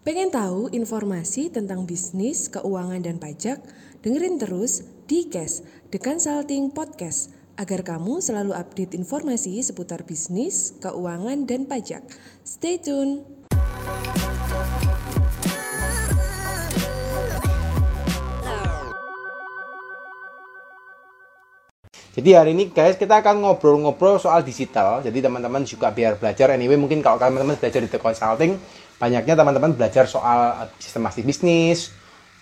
Pengen tahu informasi tentang bisnis, keuangan, dan pajak? Dengerin terus di Cash, The Consulting Podcast, agar kamu selalu update informasi seputar bisnis, keuangan, dan pajak. Stay tune! Jadi hari ini guys kita akan ngobrol-ngobrol soal digital. Jadi teman-teman juga biar belajar anyway mungkin kalau teman-teman belajar di The Consulting banyaknya teman-teman belajar soal sistematik bisnis,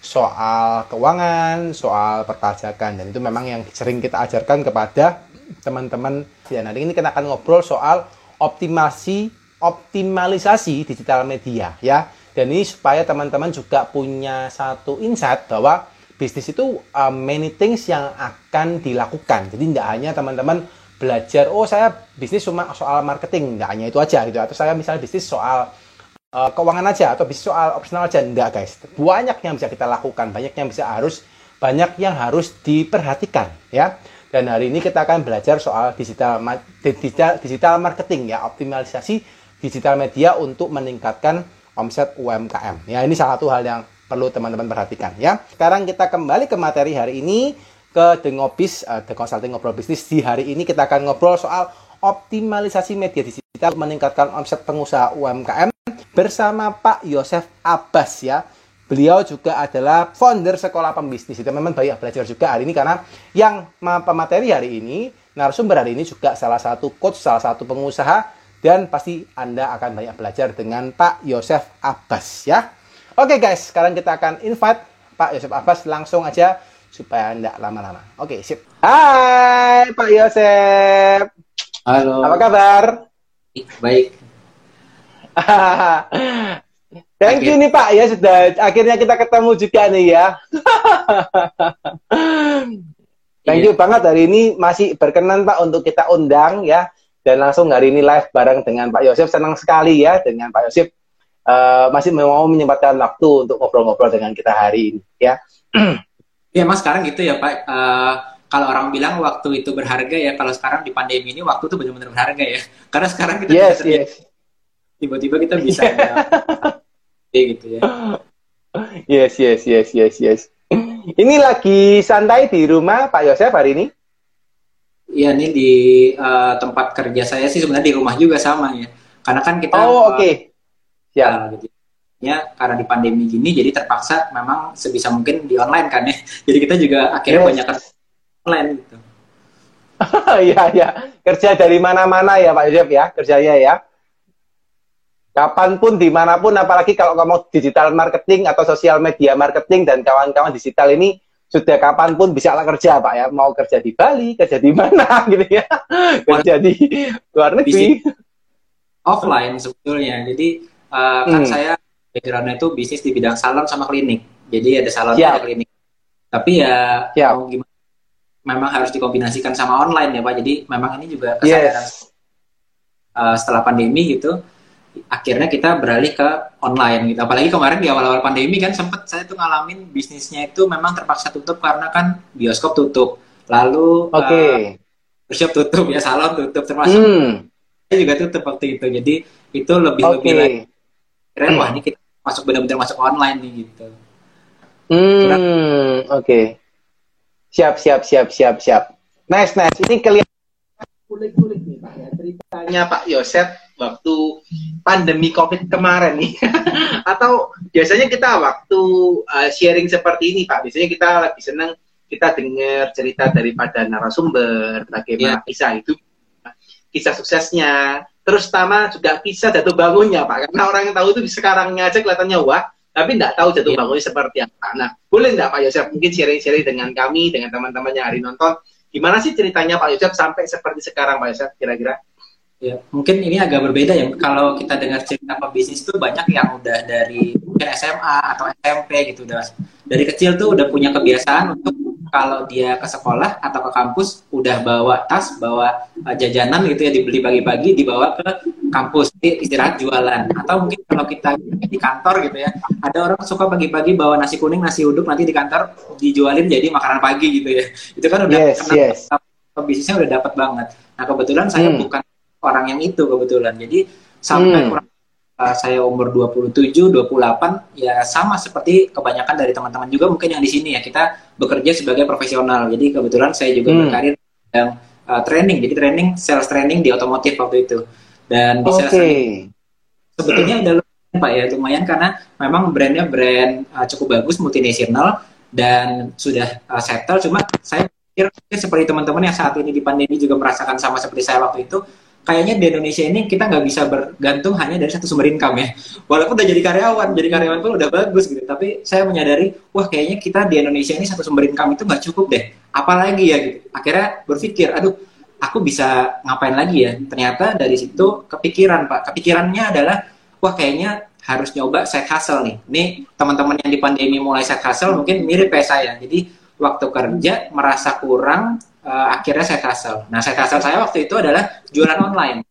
soal keuangan, soal perpajakan dan itu memang yang sering kita ajarkan kepada teman-teman. Dan hari ini kita akan ngobrol soal optimasi optimalisasi digital media ya. Dan ini supaya teman-teman juga punya satu insight bahwa bisnis itu uh, many things yang akan dilakukan. Jadi tidak hanya teman-teman belajar, oh saya bisnis cuma soal marketing, tidak hanya itu aja gitu. Atau saya misalnya bisnis soal uh, keuangan aja atau bisnis soal opsional aja, enggak guys. Banyak yang bisa kita lakukan, banyak yang bisa harus banyak yang harus diperhatikan ya. Dan hari ini kita akan belajar soal digital digital, digital marketing ya, optimalisasi digital media untuk meningkatkan omset UMKM. Ya, ini salah satu hal yang perlu teman-teman perhatikan ya. Sekarang kita kembali ke materi hari ini ke The Ngobis, uh, The Consulting Ngobrol Bisnis. Di hari ini kita akan ngobrol soal optimalisasi media digital meningkatkan omset pengusaha UMKM bersama Pak Yosef Abbas ya. Beliau juga adalah founder sekolah pembisnis. Itu memang banyak belajar juga hari ini karena yang pemateri hari ini, narasumber hari ini juga salah satu coach, salah satu pengusaha dan pasti Anda akan banyak belajar dengan Pak Yosef Abbas ya. Oke okay, guys, sekarang kita akan invite Pak Yosef Abbas langsung aja supaya tidak lama-lama. Oke, okay, sip. Hai Pak Yosef. Halo. Apa kabar? Baik. Thank you nih Pak ya sudah akhirnya kita ketemu juga nih ya. Thank you iya. banget hari ini masih berkenan Pak untuk kita undang ya dan langsung hari ini live bareng dengan Pak Yosef senang sekali ya dengan Pak Yosef uh, masih mau menyempatkan waktu untuk ngobrol-ngobrol dengan kita hari ini ya. Iya mas sekarang gitu ya Pak. Uh, kalau orang bilang waktu itu berharga ya, kalau sekarang di pandemi ini waktu itu benar-benar berharga ya. Karena sekarang kita yes, bisa yes. tiba-tiba kita bisa ya, gitu ya. Yes, yes, yes, yes, yes. Ini lagi santai di rumah Pak Yosef hari ini? Iya, ini di uh, tempat kerja saya sih sebenarnya di rumah juga sama ya. Karena kan kita Oh, oke. Okay ya. Gitu. Ya karena di pandemi gini jadi terpaksa memang sebisa mungkin di online kan ya. Jadi kita juga akhirnya yes. banyak online gitu. Iya ya kerja dari mana-mana ya Pak Yosef ya kerjanya ya. Kapan pun di mana pun apalagi kalau kamu digital marketing atau sosial media marketing dan kawan-kawan digital ini sudah kapan pun bisa lah kerja Pak ya. Mau kerja di Bali kerja di mana gitu ya. Kerja di luar negeri. offline sebetulnya. Jadi uh, kan hmm. saya backgroundnya itu bisnis di bidang salon sama klinik jadi ada salon yeah. ada klinik tapi ya yeah. mau gimana memang harus dikombinasikan sama online ya pak jadi memang ini juga kesadaran yes. uh, setelah pandemi gitu akhirnya kita beralih ke online gitu apalagi kemarin di awal-awal pandemi kan sempat saya tuh ngalamin bisnisnya itu memang terpaksa tutup karena kan bioskop tutup lalu okay. uh, tutup ya salon tutup termasuk hmm. saya juga tutup waktu itu jadi itu lebih okay. lebih lagi keren wah ini kita masuk benar-benar masuk online nih gitu. Hmm oke. Okay. siap siap siap siap siap. Nice nice ini kelihatan kulik-kulik nih pak ya. Ceritanya Pak Yosef waktu pandemi COVID kemarin nih. Atau biasanya kita waktu uh, sharing seperti ini Pak. Biasanya kita lebih senang kita dengar cerita daripada narasumber bagaimana yeah. kisah itu kisah suksesnya Terus pertama juga bisa jatuh bangunnya Pak, karena orang yang tahu itu sekarangnya aja kelihatannya wah, tapi tidak tahu jatuh yeah. bangunnya seperti apa. Nah, boleh tidak Pak Yosef mungkin sharing-sharing dengan kami, dengan teman-teman yang hari nonton, gimana sih ceritanya Pak Yosef sampai seperti sekarang Pak Yosef kira-kira? Ya, mungkin ini agak berbeda ya. Kalau kita dengar cerita pebisnis itu banyak yang udah dari mungkin SMA atau SMP gitu udah dari kecil tuh udah punya kebiasaan untuk kalau dia ke sekolah atau ke kampus udah bawa tas, bawa uh, jajanan gitu ya dibeli pagi-pagi dibawa ke kampus istirahat jualan atau mungkin kalau kita di kantor gitu ya ada orang suka pagi-pagi bawa nasi kuning nasi uduk nanti di kantor dijualin jadi makanan pagi gitu ya itu kan udah yes, yes. bisnisnya udah dapat banget nah kebetulan saya hmm. bukan orang yang itu kebetulan jadi sampai hmm. kurang uh, saya umur 27, 28 ya sama seperti kebanyakan dari teman-teman juga mungkin yang di sini ya kita bekerja sebagai profesional. Jadi kebetulan saya juga hmm. berkarir yang uh, training. Jadi training sales training di otomotif waktu itu. Dan di okay. sales sebetulnya udah lumayan Pak ya, lumayan karena memang brandnya brand uh, cukup bagus multinasional dan sudah uh, settle cuma saya pikir seperti teman-teman yang saat ini di pandemi juga merasakan sama seperti saya waktu itu kayaknya di Indonesia ini kita nggak bisa bergantung hanya dari satu sumber income ya. Walaupun udah jadi karyawan, jadi karyawan pun udah bagus gitu. Tapi saya menyadari, wah kayaknya kita di Indonesia ini satu sumber income itu nggak cukup deh. Apalagi ya gitu. Akhirnya berpikir, aduh, aku bisa ngapain lagi ya? Ternyata dari situ kepikiran pak. Kepikirannya adalah, wah kayaknya harus nyoba side hustle nih. Ini teman-teman yang di pandemi mulai side hustle mungkin mirip kayak saya. Jadi waktu kerja merasa kurang, uh, akhirnya saya hustle. Nah, saya hustle saya waktu itu adalah jualan online.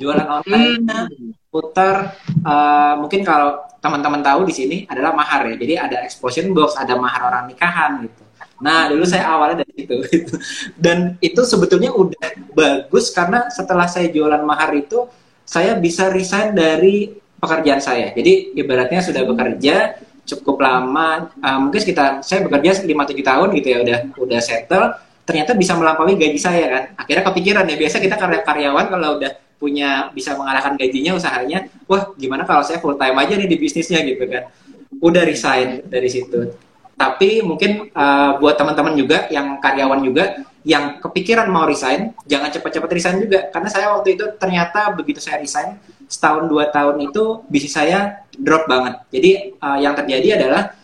Jualan online hmm. putar uh, mungkin kalau teman-teman tahu di sini adalah mahar ya. Jadi ada explosion box, ada mahar orang nikahan gitu. Nah, dulu saya awalnya dari situ. Gitu. Dan itu sebetulnya udah bagus karena setelah saya jualan mahar itu saya bisa resign dari pekerjaan saya. Jadi ibaratnya sudah bekerja cukup lama, uh, mungkin sekitar saya bekerja 5 7 tahun gitu ya udah udah settle ternyata bisa melampaui gaji saya kan? Akhirnya kepikiran ya biasa kita karya karyawan kalau udah punya bisa mengalahkan gajinya usahanya wah gimana kalau saya full time aja nih di bisnisnya gitu kan. Udah resign dari situ. Tapi mungkin uh, buat teman-teman juga yang karyawan juga yang kepikiran mau resign jangan cepat-cepat resign juga. Karena saya waktu itu ternyata begitu saya resign setahun dua tahun itu bisnis saya drop banget. Jadi uh, yang terjadi adalah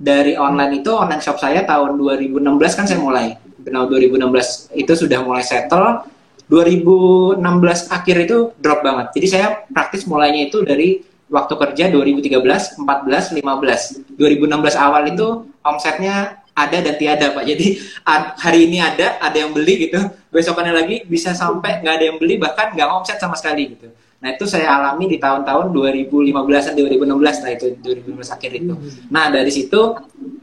dari online itu online shop saya tahun 2016 kan saya mulai final 2016 itu sudah mulai settle. 2016 akhir itu drop banget. Jadi saya praktis mulainya itu dari waktu kerja 2013 14 15 2016 awal itu omsetnya ada dan tiada pak. Jadi hari ini ada ada yang beli gitu. Besokannya lagi bisa sampai nggak ada yang beli bahkan nggak omset sama sekali gitu. Nah itu saya alami di tahun-tahun 2015 dan 2016 nah itu 2015 akhir itu. Nah dari situ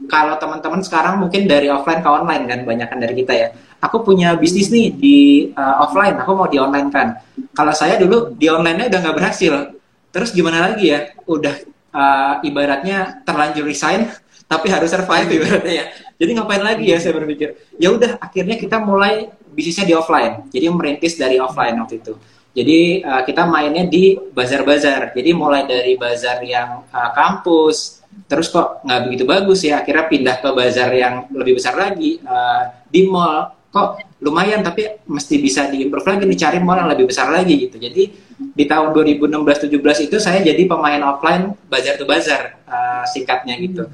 kalau teman-teman sekarang mungkin dari offline ke online kan banyakkan dari kita ya. Aku punya bisnis nih di uh, offline, aku mau di online kan. Kalau saya dulu di online-nya udah nggak berhasil. Terus gimana lagi ya? Udah uh, ibaratnya terlanjur resign, tapi harus survive ibaratnya ya. Jadi ngapain lagi ya saya berpikir. Ya udah akhirnya kita mulai bisnisnya di offline. Jadi merintis dari offline waktu itu. Jadi uh, kita mainnya di bazar-bazar. Jadi mulai dari bazar yang uh, kampus, terus kok nggak begitu bagus ya. Akhirnya pindah ke bazar yang lebih besar lagi uh, di mall. Kok lumayan tapi mesti bisa diimprove lagi, dicari mall yang lebih besar lagi gitu. Jadi di tahun 2016-17 itu saya jadi pemain offline bazar to bazar uh, singkatnya gitu.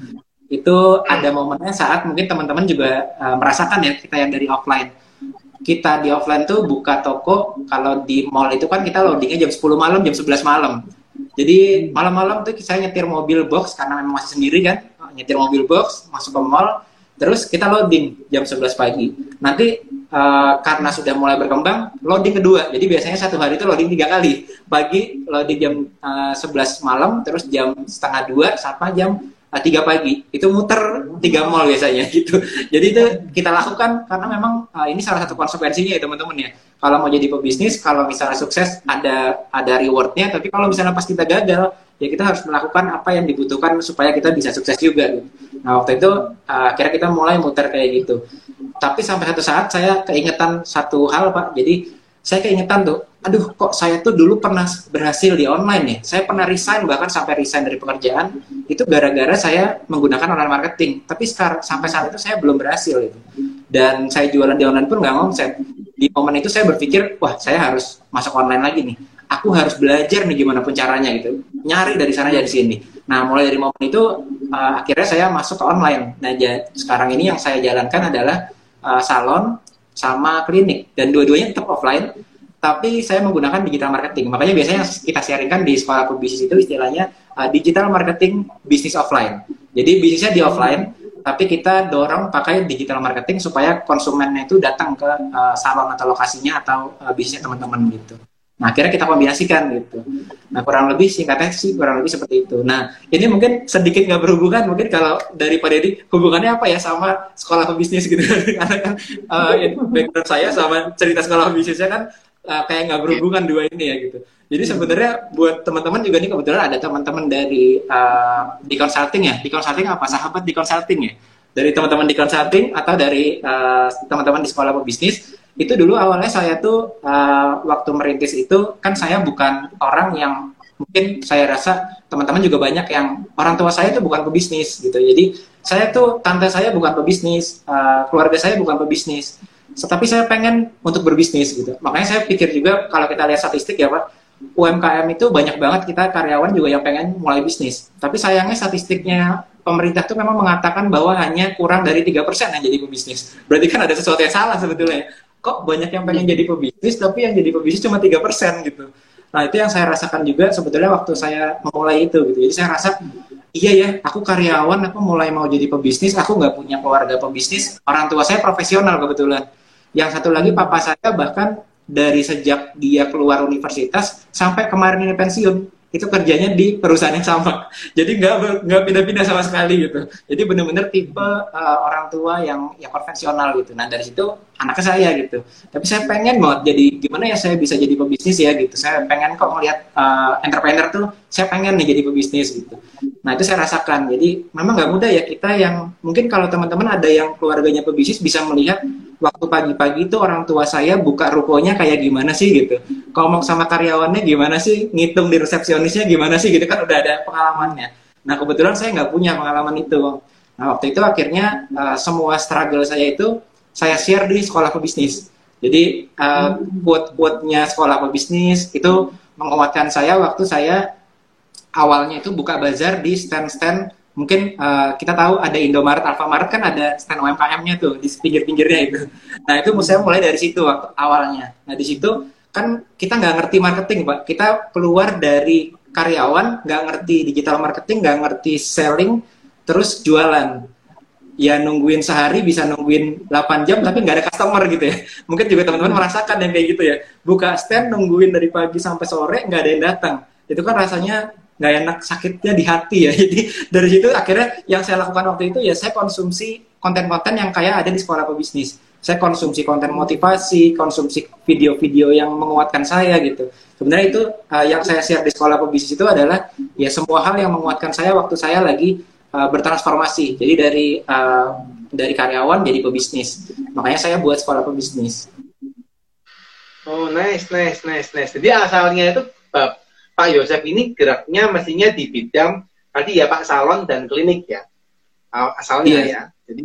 Itu ada momennya saat mungkin teman-teman juga uh, merasakan ya kita yang dari offline kita di offline tuh buka toko kalau di mall itu kan kita loadingnya jam 10 malam jam 11 malam jadi malam-malam tuh saya nyetir mobil box karena memang masih sendiri kan. Nyetir mobil box masuk ke mall terus kita loading jam 11 pagi. Nanti uh, karena sudah mulai berkembang loading kedua. Jadi biasanya satu hari itu loading tiga kali. Pagi loading jam uh, eh, 11 malam terus jam setengah dua sampai jam tiga pagi. Itu muter tiga mall biasanya gitu. Jadi itu kita lakukan karena memang uh, ini salah satu konsekuensinya ya teman-teman ya. Kalau mau jadi pebisnis kalau misalnya sukses ada ada rewardnya. Tapi kalau misalnya pas kita gagal ya kita harus melakukan apa yang dibutuhkan supaya kita bisa sukses juga gitu. nah waktu itu uh, akhirnya kita mulai muter kayak gitu. Tapi sampai satu saat saya keingetan satu hal pak. Jadi saya keingetan tuh, aduh kok saya tuh dulu pernah berhasil di online ya. Saya pernah resign bahkan sampai resign dari pekerjaan itu gara-gara saya menggunakan online marketing. Tapi sekarang sampai saat itu saya belum berhasil itu. Dan saya jualan di online pun nggak ngomset. Di momen itu saya berpikir, wah saya harus masuk online lagi nih. Aku harus belajar nih gimana pun caranya gitu. Nyari dari sana dari sini. Nah mulai dari momen itu uh, akhirnya saya masuk ke online. Nah sekarang ini yang saya jalankan adalah uh, salon sama klinik. Dan dua-duanya tetap offline tapi saya menggunakan digital marketing. Makanya biasanya kita sharingkan di sekolah pebisnis itu istilahnya uh, digital marketing bisnis offline. Jadi bisnisnya di offline tapi kita dorong pakai digital marketing supaya konsumennya itu datang ke uh, salon atau lokasinya atau uh, bisnisnya teman-teman gitu Nah, akhirnya kita kombinasikan gitu. Nah, kurang lebih singkatnya sih kurang lebih seperti itu. Nah, ini mungkin sedikit nggak berhubungan, mungkin kalau dari Pak Deddy, hubungannya apa ya sama sekolah pebisnis gitu. Karena kan uh, background saya sama cerita sekolah pebisnisnya kan uh, kayak nggak berhubungan dua ini ya gitu. Jadi sebenarnya buat teman-teman juga nih kebetulan ada teman-teman dari uh, di consulting ya. Di consulting apa? Sahabat di consulting ya. Dari teman-teman di consulting atau dari uh, teman-teman di sekolah pebisnis itu dulu awalnya saya tuh uh, waktu merintis itu kan saya bukan orang yang mungkin saya rasa teman-teman juga banyak yang orang tua saya itu bukan pebisnis gitu. Jadi saya tuh tante saya bukan pebisnis, uh, keluarga saya bukan pebisnis. Tetapi saya pengen untuk berbisnis gitu. Makanya saya pikir juga kalau kita lihat statistik ya Pak, UMKM itu banyak banget kita karyawan juga yang pengen mulai bisnis. Tapi sayangnya statistiknya pemerintah tuh memang mengatakan bahwa hanya kurang dari tiga persen yang jadi pebisnis. Berarti kan ada sesuatu yang salah sebetulnya. Kok banyak yang pengen jadi pebisnis tapi yang jadi pebisnis cuma tiga persen gitu. Nah itu yang saya rasakan juga sebetulnya waktu saya memulai itu gitu. Jadi saya rasa iya ya, aku karyawan, aku mulai mau jadi pebisnis, aku nggak punya keluarga pebisnis, orang tua saya profesional kebetulan. Yang satu lagi papa saya bahkan dari sejak dia keluar universitas sampai kemarin ini pensiun itu kerjanya di perusahaan yang sama. Jadi nggak nggak pindah-pindah sama sekali gitu. Jadi benar-benar tipe uh, orang tua yang yang konvensional gitu. Nah dari situ anaknya saya gitu. Tapi saya pengen banget jadi gimana ya saya bisa jadi pebisnis ya gitu. Saya pengen kok melihat uh, entrepreneur tuh saya pengen nih jadi pebisnis gitu. Nah itu saya rasakan. Jadi memang nggak mudah ya kita yang mungkin kalau teman-teman ada yang keluarganya pebisnis bisa melihat waktu pagi-pagi itu orang tua saya buka rukonya kayak gimana sih gitu. Ngomong sama karyawannya gimana sih, ngitung di resepsionisnya gimana sih gitu kan udah ada pengalamannya. Nah kebetulan saya nggak punya pengalaman itu. Nah waktu itu akhirnya uh, semua struggle saya itu saya share di sekolah pebisnis. Jadi uh, quote-quote-nya sekolah pebisnis itu menguatkan saya waktu saya awalnya itu buka bazar di stand-stand mungkin uh, kita tahu ada Indomaret, Alfamaret kan ada stand UMKM-nya tuh di pinggir-pinggirnya itu. Nah itu saya mulai dari situ waktu awalnya. Nah di situ kan kita nggak ngerti marketing pak, kita keluar dari karyawan nggak ngerti digital marketing, nggak ngerti selling, terus jualan. Ya nungguin sehari bisa nungguin 8 jam tapi nggak ada customer gitu ya. Mungkin juga teman-teman merasakan yang kayak gitu ya. Buka stand nungguin dari pagi sampai sore nggak ada yang datang. Itu kan rasanya nggak enak sakitnya di hati ya. Jadi dari situ akhirnya yang saya lakukan waktu itu ya saya konsumsi konten-konten yang kayak ada di sekolah pebisnis saya konsumsi konten motivasi konsumsi video-video yang menguatkan saya gitu. Sebenarnya itu uh, yang saya share di sekolah pebisnis itu adalah ya semua hal yang menguatkan saya waktu saya lagi uh, bertransformasi. Jadi dari uh, dari karyawan jadi pebisnis. Makanya saya buat sekolah pebisnis oh nice nice nice nice. Jadi asalnya itu Pak Yosef ini geraknya mestinya di bidang tadi ya Pak salon dan klinik ya asalnya yeah. ya. Jadi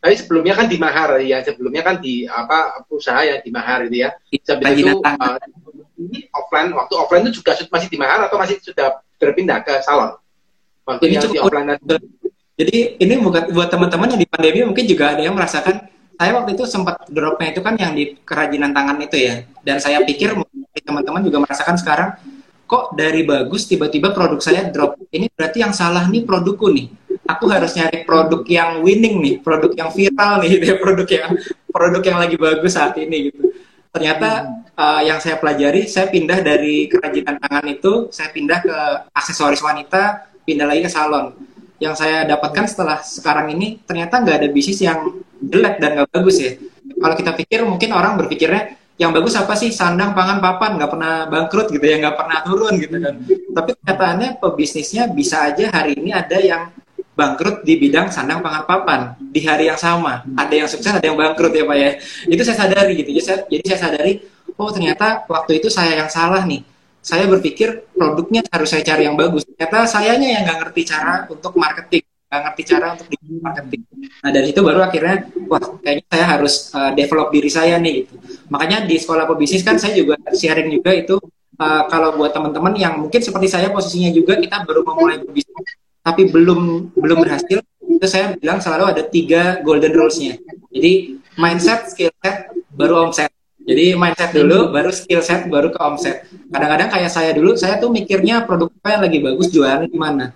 tapi sebelumnya kan di Mahar ya sebelumnya kan di apa usaha yang di Mahar itu ya. Sebelum itu uh, ini offline waktu offline itu juga masih di Mahar atau masih sudah berpindah ke salon? Waktu ini cukup di offline Jadi ini buat buat teman-teman yang di pandemi mungkin juga ada yang merasakan saya waktu itu sempat dropnya itu kan yang di kerajinan tangan itu ya. Dan saya pikir teman-teman juga merasakan sekarang kok dari bagus tiba-tiba produk saya drop. Ini berarti yang salah nih produkku nih. Aku harus nyari produk yang winning nih, produk yang viral nih, produk yang produk yang lagi bagus saat ini gitu. Ternyata uh, yang saya pelajari, saya pindah dari kerajinan tangan itu, saya pindah ke aksesoris wanita, pindah lagi ke salon. Yang saya dapatkan setelah sekarang ini, ternyata nggak ada bisnis yang jelek dan nggak bagus ya. Kalau kita pikir, mungkin orang berpikirnya, yang bagus apa sih? Sandang pangan papan. Nggak pernah bangkrut gitu ya nggak pernah turun gitu kan. Tapi kenyataannya pebisnisnya bisa aja hari ini ada yang bangkrut di bidang sandang pangan papan. Di hari yang sama. Ada yang sukses ada yang bangkrut ya pak ya. Itu saya sadari gitu. Jadi saya, jadi saya sadari oh ternyata waktu itu saya yang salah nih. Saya berpikir produknya harus saya cari yang bagus. Ternyata sayanya yang nggak ngerti cara untuk marketing nggak ngerti cara untuk di marketing. Nah dari itu baru akhirnya wah kayaknya saya harus uh, develop diri saya nih gitu. Makanya di sekolah pebisnis kan saya juga sharing juga itu uh, kalau buat teman-teman yang mungkin seperti saya posisinya juga kita baru memulai berbisnis tapi belum belum berhasil itu saya bilang selalu ada tiga golden rules-nya. Jadi mindset, skill set, baru omset. Jadi mindset dulu, baru skill set, baru ke omset. Kadang-kadang kayak saya dulu, saya tuh mikirnya produk apa yang lagi bagus, jualan di mana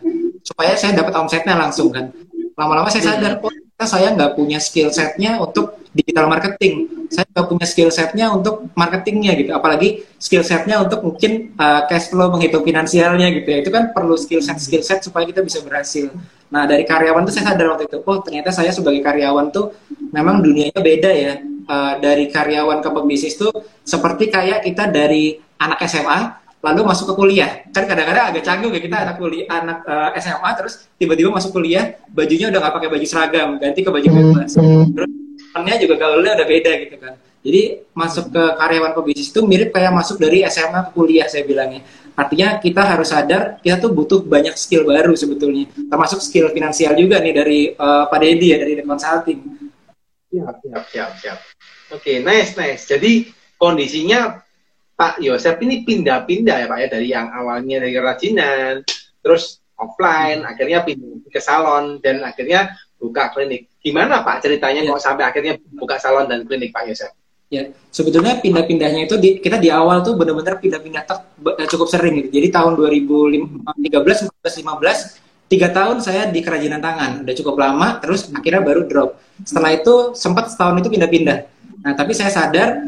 supaya saya dapat omsetnya langsung kan. Lama-lama saya sadar oh saya nggak punya skill setnya untuk digital marketing. Saya nggak punya skill setnya untuk marketingnya gitu. Apalagi skill setnya untuk mungkin uh, cash flow menghitung finansialnya gitu ya. Itu kan perlu skill set skill set supaya kita bisa berhasil. Nah dari karyawan tuh saya sadar waktu itu oh ternyata saya sebagai karyawan tuh memang dunianya beda ya. Uh, dari karyawan ke pebisnis tuh seperti kayak kita dari anak SMA lalu masuk ke kuliah. Kan kadang-kadang agak canggung ya kita anak kuliah anak uh, SMA terus tiba-tiba masuk kuliah bajunya udah nggak pakai baju seragam ganti ke baju bebas terus temennya juga gaulnya udah beda gitu kan. Jadi masuk ke karyawan pebisnis itu mirip kayak masuk dari SMA ke kuliah saya bilangnya. Artinya kita harus sadar kita tuh butuh banyak skill baru sebetulnya. Termasuk skill finansial juga nih dari uh, Pak Deddy ya dari The Consulting. Siap siap siap siap. Oke okay, nice nice jadi kondisinya Pak Yosef ini pindah-pindah ya Pak ya dari yang awalnya dari kerajinan, terus offline, akhirnya pindah ke salon dan akhirnya buka klinik. Gimana Pak ceritanya ya. kok sampai akhirnya buka salon dan klinik Pak Yosef? Ya, sebetulnya pindah-pindahnya itu di, kita di awal tuh benar-benar pindah-pindah eh, cukup sering gitu. Jadi tahun 2013, 14, 15, tiga tahun saya di kerajinan tangan, udah cukup lama. Terus akhirnya baru drop. Setelah itu sempat setahun itu pindah-pindah. Nah, tapi saya sadar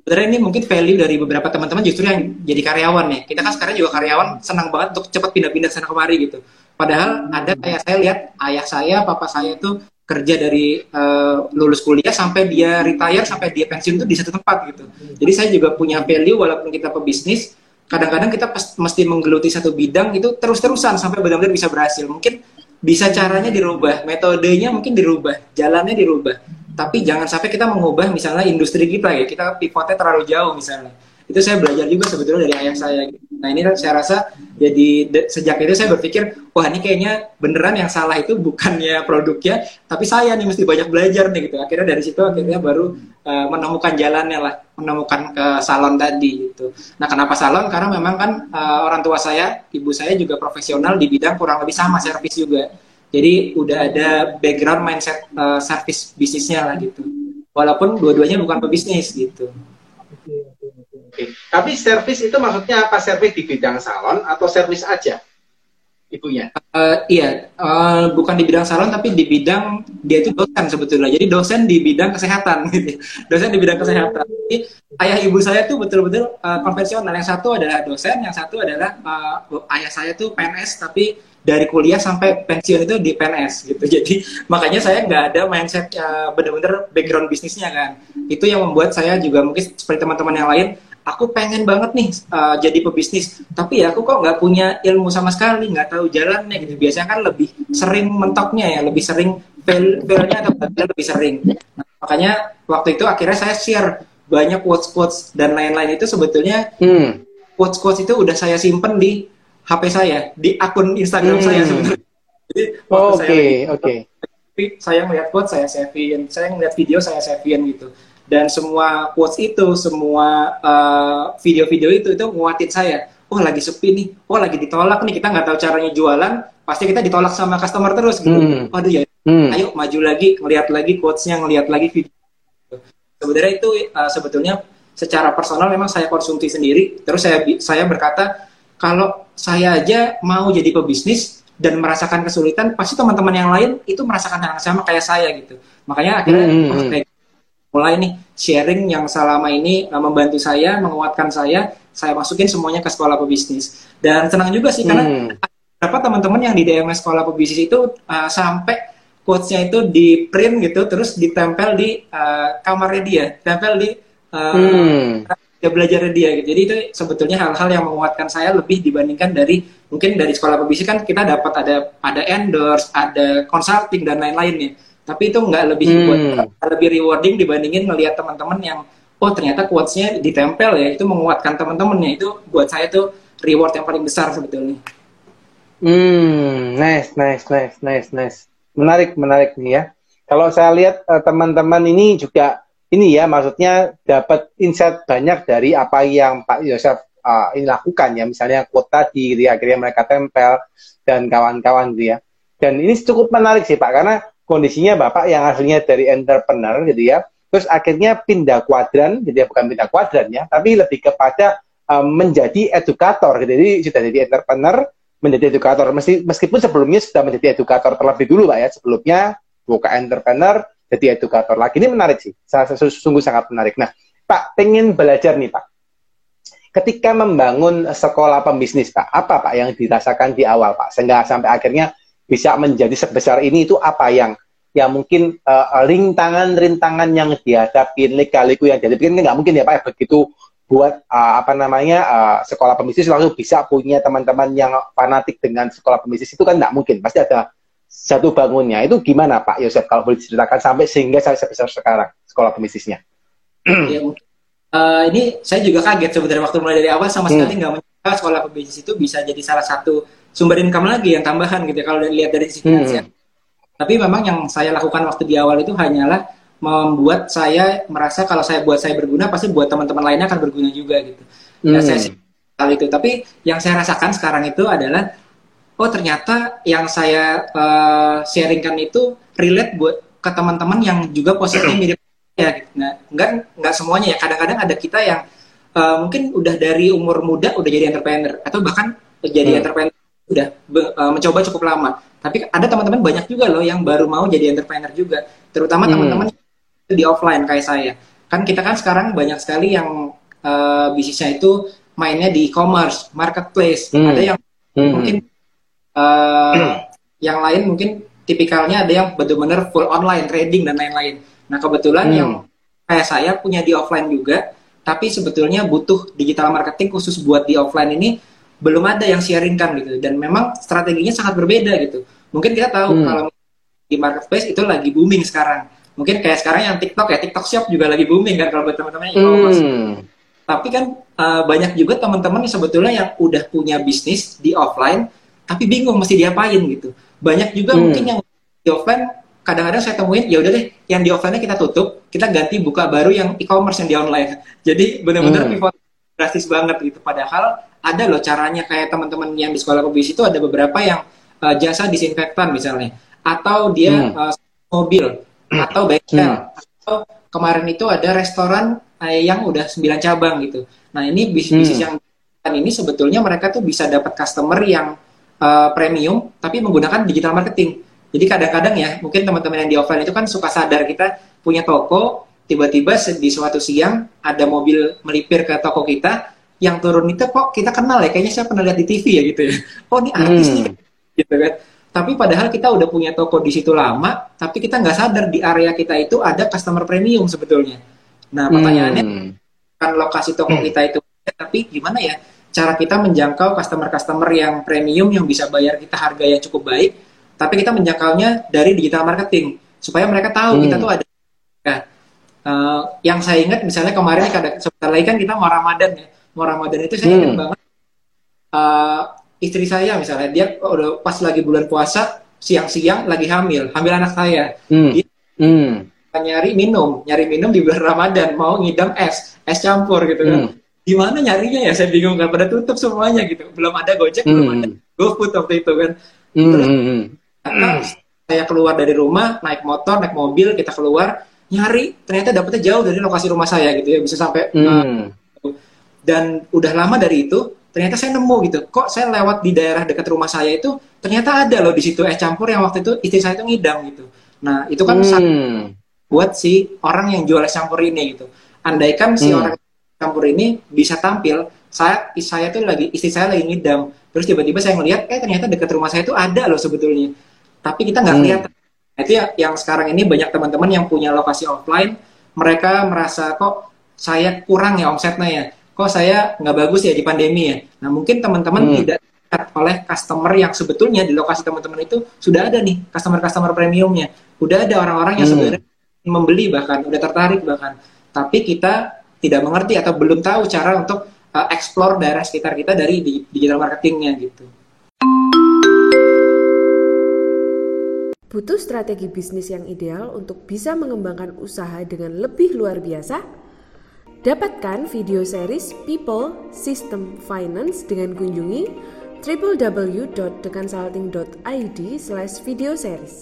sebenarnya ini mungkin value dari beberapa teman-teman justru yang jadi karyawan nih. Kita kan sekarang juga karyawan senang banget untuk cepat pindah-pindah sana kemari gitu. Padahal ada kayak saya lihat ayah saya, papa saya tuh kerja dari uh, lulus kuliah sampai dia retire sampai dia pensiun tuh di satu tempat gitu. Jadi saya juga punya value walaupun kita pebisnis, kadang-kadang kita mesti menggeluti satu bidang itu terus-terusan sampai benar-benar bisa berhasil. Mungkin bisa caranya dirubah, metodenya mungkin dirubah, jalannya dirubah tapi jangan sampai kita mengubah misalnya industri kita ya. Kita pivotnya terlalu jauh misalnya. Itu saya belajar juga sebetulnya dari ayah saya nah ini kan saya rasa jadi sejak itu saya berpikir wah ini kayaknya beneran yang salah itu bukannya produknya tapi saya nih mesti banyak belajar nih gitu. Akhirnya dari situ akhirnya baru uh, menemukan jalannya lah menemukan ke salon tadi gitu. Nah kenapa salon? Karena memang kan uh, orang tua saya ibu saya juga profesional di bidang kurang lebih sama servis juga jadi udah ada background mindset uh, service bisnisnya lah gitu. Walaupun dua-duanya bukan pebisnis gitu. Oke. Tapi service itu maksudnya apa? Service di bidang salon atau service aja? Ibunya? Uh, iya, uh, bukan di bidang salon tapi di bidang dia itu dosen sebetulnya. Jadi dosen di bidang kesehatan gitu. Dosen di bidang kesehatan. Jadi ayah ibu saya tuh betul-betul uh, konvensional. Yang satu adalah dosen, yang satu adalah uh, ayah saya tuh PNS tapi dari kuliah sampai pensiun itu di PNS gitu. Jadi makanya saya nggak ada mindset uh, bener-bener background bisnisnya kan. Itu yang membuat saya juga mungkin seperti teman-teman yang lain, aku pengen banget nih uh, jadi pebisnis. Tapi ya aku kok nggak punya ilmu sama sekali, nggak tahu jalannya gitu. Biasanya kan lebih sering mentoknya ya, lebih sering fail failnya atau lebih sering. Nah, makanya waktu itu akhirnya saya share banyak quotes quotes dan lain-lain itu sebetulnya hmm. quotes quotes itu udah saya simpen di HP saya di akun Instagram hmm. saya sebenarnya. Jadi oke oke. Saya melihat quote saya savein, saya melihat video saya savein gitu. Dan semua quotes itu, semua uh, video-video uh, itu itu nguatin saya. Oh lagi sepi nih, oh lagi ditolak nih, kita nggak tahu caranya jualan, pasti kita ditolak sama customer terus gitu. Hmm. Waduh ya, hmm. ayo maju lagi, ngelihat lagi quotesnya, ngelihat lagi video. Sebenarnya itu uh, sebetulnya secara personal memang saya konsumsi sendiri. Terus saya saya berkata kalau saya aja mau jadi pebisnis dan merasakan kesulitan, pasti teman-teman yang lain itu merasakan hal yang sama kayak saya gitu. Makanya akhirnya mm -hmm. oh, mulai nih sharing yang selama ini uh, membantu saya, menguatkan saya, saya masukin semuanya ke sekolah pebisnis. Dan senang juga sih karena mm. teman-teman yang di DMS sekolah pebisnis itu uh, sampai quotes-nya itu di print gitu, terus ditempel di uh, kamarnya dia, tempel di uh, mm ya belajar dia gitu. Jadi itu sebetulnya hal-hal yang menguatkan saya lebih dibandingkan dari mungkin dari sekolah pebisnis kan kita dapat ada ada endorse, ada consulting dan lain-lainnya. Tapi itu nggak lebih hmm. buat lebih rewarding dibandingin melihat teman-teman yang oh ternyata quotes-nya ditempel ya itu menguatkan teman-temannya itu buat saya itu reward yang paling besar sebetulnya. Hmm, nice, nice, nice, nice, nice. Menarik, menarik nih ya. Kalau saya lihat uh, teman-teman ini juga ini ya maksudnya dapat insight banyak dari apa yang Pak Yosef uh, ini lakukan ya. Misalnya kuota di gitu ya, akhirnya mereka tempel dan kawan-kawan gitu ya. Dan ini cukup menarik sih Pak karena kondisinya Bapak yang aslinya dari entrepreneur gitu ya. Terus akhirnya pindah kuadran jadi bukan pindah kuadran ya tapi lebih kepada um, menjadi edukator gitu. Jadi sudah jadi entrepreneur menjadi edukator. Meskipun sebelumnya sudah menjadi edukator terlebih dulu Pak ya. Sebelumnya buka entrepreneur jadi edukator lagi. Ini menarik sih, sungguh sangat menarik. Nah, Pak, pengen belajar nih Pak. Ketika membangun sekolah pembisnis Pak, apa Pak yang dirasakan di awal Pak? Sehingga sampai akhirnya bisa menjadi sebesar ini itu apa yang yang mungkin uh, rintangan-rintangan yang dihadapi lika-liku yang jadi kan nggak mungkin ya Pak ya begitu buat uh, apa namanya uh, sekolah pembisnis langsung bisa punya teman-teman yang fanatik dengan sekolah pembisnis itu kan nggak mungkin pasti ada satu bangunnya itu gimana Pak Yosef kalau boleh diceritakan sampai sehingga saya sebesar sekarang sekolah pembisnisnya ya, uh, ini saya juga kaget sebenarnya waktu mulai dari awal sama hmm. sekali nggak menyangka sekolah pembisnis itu bisa jadi salah satu sumber income lagi yang tambahan gitu ya, kalau dilihat dari sisi finansial. Hmm. Tapi memang yang saya lakukan waktu di awal itu hanyalah membuat saya merasa kalau saya buat saya berguna pasti buat teman-teman lainnya akan berguna juga gitu. Ya, hmm. saya hal itu. Tapi yang saya rasakan sekarang itu adalah oh ternyata yang saya uh, sharingkan itu relate buat ke teman-teman yang juga posisinya mirip ya gitu. Nah, enggak enggak semuanya ya. Kadang-kadang ada kita yang uh, mungkin udah dari umur muda udah jadi entrepreneur atau bahkan jadi hmm. entrepreneur udah uh, mencoba cukup lama. Tapi ada teman-teman banyak juga loh yang baru mau jadi entrepreneur juga, terutama hmm. teman-teman di offline kayak saya. Kan kita kan sekarang banyak sekali yang uh, bisnisnya itu mainnya di e-commerce, marketplace. Hmm. Ada yang hmm. mungkin uh, yang lain mungkin tipikalnya ada yang benar-benar full online trading dan lain-lain. Nah kebetulan hmm. yang kayak saya punya di offline juga, tapi sebetulnya butuh digital marketing khusus buat di offline ini belum ada yang sharingkan gitu dan memang strateginya sangat berbeda gitu mungkin kita tahu hmm. kalau di marketplace itu lagi booming sekarang mungkin kayak sekarang yang TikTok ya TikTok Shop juga lagi booming kan kalau buat teman-teman yang e-commerce hmm. tapi kan uh, banyak juga teman-teman yang sebetulnya yang udah punya bisnis di offline tapi bingung mesti diapain gitu banyak juga hmm. mungkin yang di offline kadang-kadang saya temuin ya udah deh yang di offline kita tutup kita ganti buka baru yang e-commerce yang di online jadi benar-benar hmm. pivot drastis banget gitu padahal ada loh caranya kayak teman-teman yang di sekolah kobis itu ada beberapa yang uh, jasa disinfektan misalnya atau dia hmm. uh, mobil atau bengkel hmm. atau kemarin itu ada restoran uh, yang udah 9 cabang gitu. Nah, ini bisnis hmm. yang ini sebetulnya mereka tuh bisa dapat customer yang uh, premium tapi menggunakan digital marketing. Jadi kadang-kadang ya, mungkin teman-teman yang di offline itu kan suka sadar kita punya toko, tiba-tiba di suatu siang ada mobil melipir ke toko kita, yang turun itu kok kita kenal ya kayaknya saya pernah lihat di TV ya gitu ya oh ini artis hmm. nih gitu kan tapi padahal kita udah punya toko di situ lama tapi kita nggak sadar di area kita itu ada customer premium sebetulnya nah pertanyaannya hmm. kan lokasi toko hmm. kita itu tapi gimana ya cara kita menjangkau customer-customer yang premium yang bisa bayar kita harga yang cukup baik tapi kita menjangkaunya dari digital marketing supaya mereka tahu hmm. kita tuh ada nah, uh, yang saya ingat misalnya kemarin sebentar lagi kan kita mau Ramadan ya mau Ramadan itu saya ingat hmm. banget uh, istri saya misalnya dia udah pas lagi bulan puasa siang-siang lagi hamil hamil anak saya hmm. dia hmm. nyari minum nyari minum di bulan Ramadan mau ngidam es es campur gitu kan hmm. Gimana nyarinya ya saya bingung kan pada tutup semuanya gitu belum ada gojek hmm. belum ada GoFood waktu itu kan hmm. terus hmm. Nah, saya keluar dari rumah naik motor naik mobil kita keluar nyari ternyata dapetnya jauh dari lokasi rumah saya gitu ya bisa sampai hmm. uh, dan udah lama dari itu ternyata saya nemu gitu kok saya lewat di daerah dekat rumah saya itu ternyata ada loh di situ es campur yang waktu itu istri saya itu ngidam gitu nah itu kan hmm. buat si orang yang jual es campur ini gitu andaikan si hmm. orang campur ini bisa tampil saya saya tuh lagi istri saya lagi ngidam terus tiba-tiba saya ngeliat eh ternyata dekat rumah saya itu ada loh sebetulnya tapi kita nggak hmm. lihat nah, itu ya yang sekarang ini banyak teman-teman yang punya lokasi offline mereka merasa kok saya kurang ya omsetnya ya kok saya nggak bagus ya di pandemi ya. Nah mungkin teman-teman hmm. tidak oleh customer yang sebetulnya di lokasi teman-teman itu sudah ada nih customer-customer premiumnya. Udah ada orang-orang yang hmm. sebenarnya membeli bahkan, udah tertarik bahkan. Tapi kita tidak mengerti atau belum tahu cara untuk uh, explore daerah sekitar kita dari digital marketingnya gitu. Butuh strategi bisnis yang ideal untuk bisa mengembangkan usaha dengan lebih luar biasa? Dapatkan video series People System Finance dengan kunjungi www.deconsulting.id slash video series.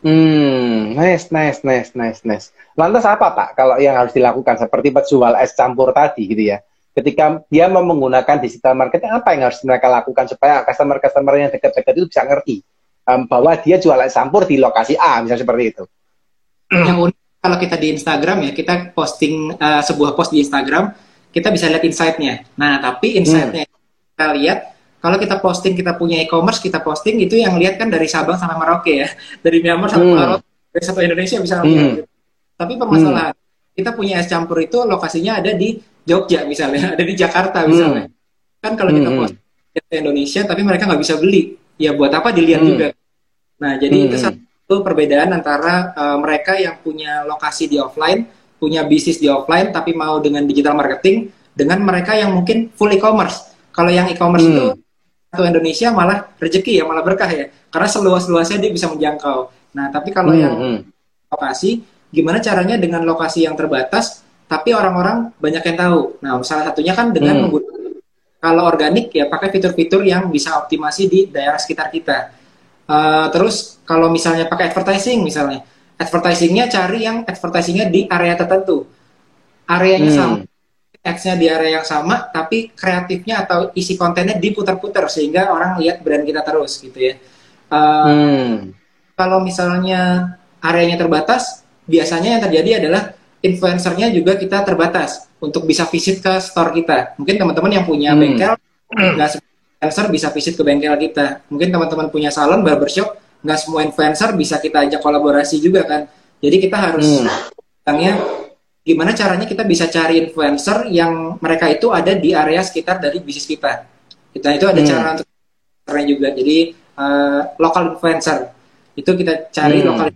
Hmm, nice, nice, nice, nice, nice. Lantas apa Pak kalau yang harus dilakukan seperti jual es campur tadi gitu ya? Ketika dia mau menggunakan digital marketing, apa yang harus mereka lakukan supaya customer-customer yang dekat-dekat itu bisa ngerti um, bahwa dia jual es campur di lokasi A, misalnya seperti itu? yang unik kalau kita di Instagram ya kita posting uh, sebuah post di Instagram kita bisa lihat insight-nya. Nah tapi insight-nya hmm. kita lihat kalau kita posting kita punya e-commerce kita posting itu yang lihat kan dari Sabang sampai Merauke ya dari Myanmar sampai Hmm. Merauke dari satu Indonesia bisa Hmm. lihat gitu. tapi permasalahan kita punya es campur itu lokasinya ada di Jogja misalnya ada di Jakarta misalnya kan kalau kita Hmm. posting ke Indonesia tapi mereka nggak bisa beli ya buat apa dilihat Hmm. juga nah jadi itu Hmm. satu perbedaan antara uh, mereka yang punya lokasi di offline punya bisnis di offline tapi mau dengan digital marketing dengan mereka yang mungkin full e-commerce kalau yang e-commerce Hmm. itu atau Indonesia malah rezeki ya malah berkah ya karena seluas-luasnya dia bisa menjangkau nah tapi kalau Hmm, yang hmm. lokasi gimana caranya dengan lokasi yang terbatas tapi orang-orang banyak yang tahu nah salah satunya kan dengan Hmm. menggunakan kalau organik ya pakai fitur-fitur yang bisa optimasi di daerah sekitar kita Eh, terus kalau misalnya pakai advertising misalnya advertisingnya cari yang advertisingnya di area tertentu areanya Hmm. sama ads-nya di area yang sama tapi kreatifnya atau isi kontennya diputar-putar sehingga orang lihat brand kita terus gitu ya Eh, Hmm. kalau misalnya areanya terbatas, biasanya yang terjadi adalah influencernya juga kita terbatas untuk bisa visit ke store kita. Mungkin teman-teman yang punya Hmm. bengkel, nggak semua influencer bisa visit ke bengkel kita. Mungkin teman-teman punya salon, barbershop, nggak semua influencer bisa kita ajak kolaborasi juga kan. Jadi kita harus Hmm. Gimana caranya kita bisa cari influencer yang mereka itu ada di area sekitar dari bisnis kita. Kita itu ada Hmm. cara untuk juga. Jadi eh, lokal influencer itu kita cari Hmm. lokal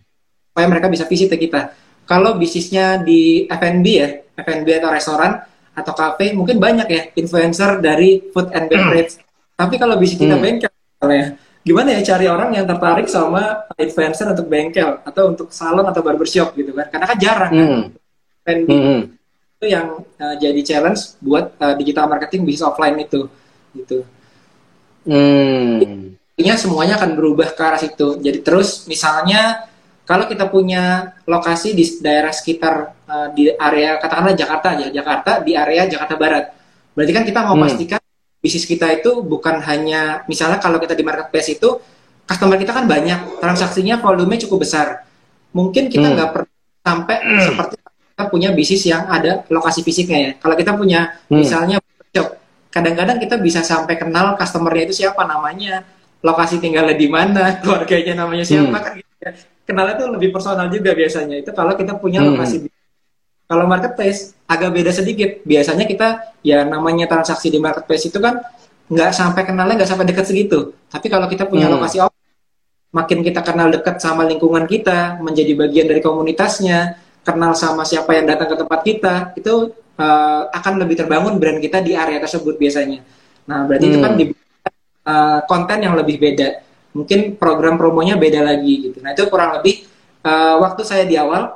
supaya mereka bisa visit ke kita. Kalau bisnisnya di F&B ya, F&B atau restoran atau kafe mungkin banyak ya influencer dari food and beverage. Tapi kalau bisnis kita Hmm. bengkel misalnya, gimana ya cari orang yang tertarik sama influencer untuk bengkel atau untuk salon atau barbershop gitu kan? Karena kan jarang kan Hmm. F&B Hmm. itu yang uh, jadi challenge buat uh, digital marketing bisnis offline itu gitu. Hmm. Intinya semuanya akan berubah ke arah situ. Jadi terus misalnya kalau kita punya lokasi di daerah sekitar uh, di area katakanlah Jakarta aja, Jakarta di area Jakarta Barat. Berarti kan kita mau Hmm. pastikan bisnis kita itu bukan hanya misalnya kalau kita di marketplace itu customer kita kan banyak, transaksinya volume cukup besar. Mungkin kita Hmm. nggak perlu sampai seperti kita punya bisnis yang ada lokasi fisiknya ya. Kalau kita punya Hmm. misalnya shop, kadang-kadang kita bisa sampai kenal customernya itu siapa namanya, lokasi tinggalnya di mana, keluarganya namanya siapa Hmm. kan gitu ya. Kenalnya tuh lebih personal juga biasanya. Itu kalau kita punya Hmm. lokasi kalau marketplace agak beda sedikit. Biasanya kita ya namanya transaksi di marketplace itu kan nggak sampai kenalnya nggak sampai dekat segitu. Tapi kalau kita punya Hmm. lokasi makin kita kenal dekat sama lingkungan kita, menjadi bagian dari komunitasnya, kenal sama siapa yang datang ke tempat kita, itu eh, akan lebih terbangun brand kita di area tersebut biasanya. Nah berarti itu Hmm. kan di eh, konten yang lebih beda. Mungkin program promonya beda lagi gitu. Nah itu kurang lebih eh, waktu saya di awal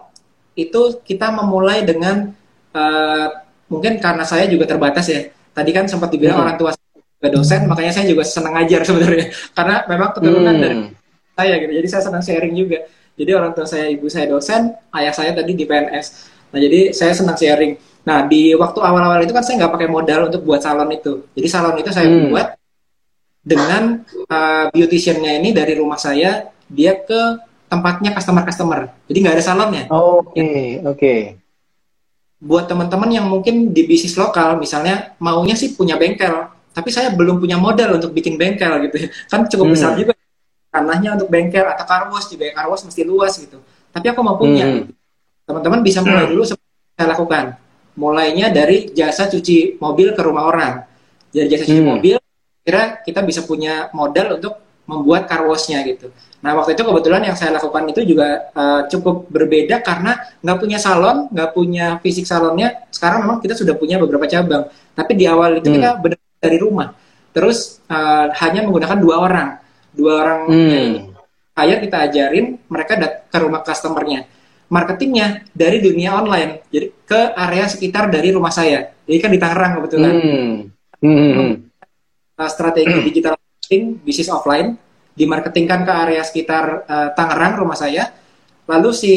itu kita memulai dengan eh, mungkin karena saya juga terbatas ya. Tadi kan sempat dibilang Hmm. orang tua saya juga dosen, makanya saya juga senang ngajar sebenarnya. Karena memang keturunan Hmm. dari saya gitu. Jadi saya senang sharing juga. Jadi orang tua saya, ibu saya dosen, ayah saya tadi di PNS. Nah jadi saya senang sharing. Nah di waktu awal-awal itu kan saya nggak pakai modal untuk buat salon itu. Jadi salon itu saya Hmm. buat dengan uh, beauticiannya ini dari rumah saya dia ke tempatnya customer-customer. Jadi nggak ada salonnya. Oke, oke. Buat teman-teman yang mungkin di bisnis lokal, misalnya maunya sih punya bengkel, tapi saya belum punya modal untuk bikin bengkel gitu. ya. Kan cukup Hmm. besar juga tanahnya untuk bengkel atau karwas juga karwas mesti luas gitu. Tapi aku mau punya. Hmm. gitu. Teman-teman bisa mulai dulu seperti yang saya lakukan. Mulainya dari jasa cuci mobil ke rumah orang. Dari jasa cuci Hmm. mobil, kira kita bisa punya modal untuk membuat karwasnya gitu. Nah waktu itu kebetulan yang saya lakukan itu juga uh, cukup berbeda karena nggak punya salon, nggak punya fisik salonnya. Sekarang memang kita sudah punya beberapa cabang, tapi di awal itu Hmm. kita benar dari rumah. Terus uh, hanya menggunakan dua orang, dua orang Hmm. Saya kita ajarin mereka dat ke rumah customernya. Marketingnya dari dunia online, jadi ke area sekitar dari rumah saya. Jadi kan di Tangerang kebetulan Hmm. Hmm. hmm. uh, strategi digital marketing bisnis offline dimarketingkan ke area sekitar uh, Tangerang rumah saya lalu si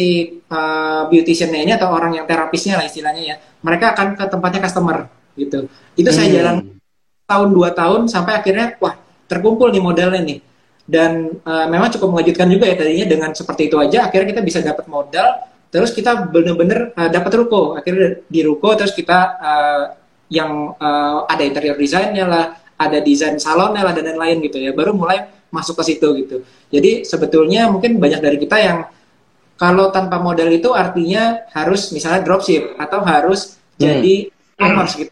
uh, beauticiannya ini atau orang yang terapisnya lah istilahnya ya mereka akan ke tempatnya customer gitu itu saya Hmm. jalan tahun dua tahun sampai akhirnya wah terkumpul nih modelnya nih dan uh, memang cukup mengejutkan juga ya tadinya dengan seperti itu aja akhirnya kita bisa dapat modal terus kita bener-bener uh, dapat ruko. Akhirnya di ruko terus kita uh, yang uh, ada interior desainnya lah ada desain salonnya lah dan lain-lain gitu ya. Baru mulai masuk ke situ gitu. Jadi sebetulnya mungkin banyak dari kita yang kalau tanpa modal itu artinya harus misalnya dropship atau harus Hmm. jadi e-commerce gitu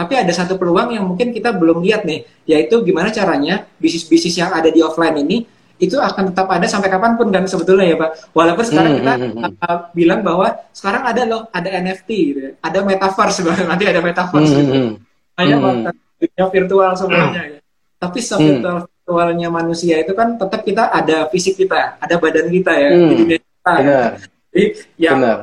tapi ada satu peluang yang mungkin kita belum lihat nih yaitu gimana caranya bisnis-bisnis yang ada di offline ini itu akan tetap ada sampai kapan pun kan sebetulnya ya Pak. Walaupun sekarang Hmm, kita hmm, hmm. uh, bilang bahwa sekarang ada loh, ada NFT gitu ya. Ada metaverse sebenarnya nanti ada metaverse Hmm, gitu. hmm, Hmm. bakal dunia virtual semuanya ya. Tapi virtual virtualnya manusia itu kan tetap kita ada fisik kita, ada badan kita ya Hmm. di dunia kita. Benar. Jadi yang Benar.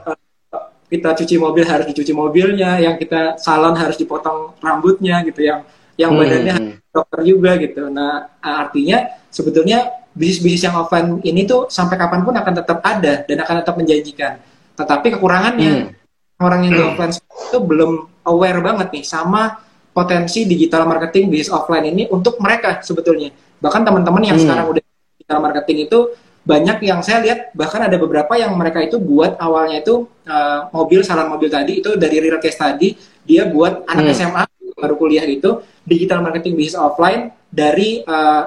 Kita cuci mobil harus dicuci mobilnya, yang kita salon harus dipotong rambutnya gitu, yang yang Hmm, badannya hmm. dokter juga gitu. Nah, artinya sebetulnya bisnis-bisnis yang offline ini tuh sampai kapan pun akan tetap ada dan akan tetap menjanjikan. Tetapi kekurangannya Hmm. orang yang di offline itu belum aware banget nih sama potensi digital marketing bisnis offline ini untuk mereka sebetulnya. Bahkan teman-teman yang Hmm. sekarang udah digital marketing itu banyak yang saya lihat bahkan ada beberapa yang mereka itu buat awalnya itu uh, mobil salon mobil tadi itu dari real case tadi dia buat anak Hmm. SMA baru kuliah itu digital marketing bisnis offline dari uh,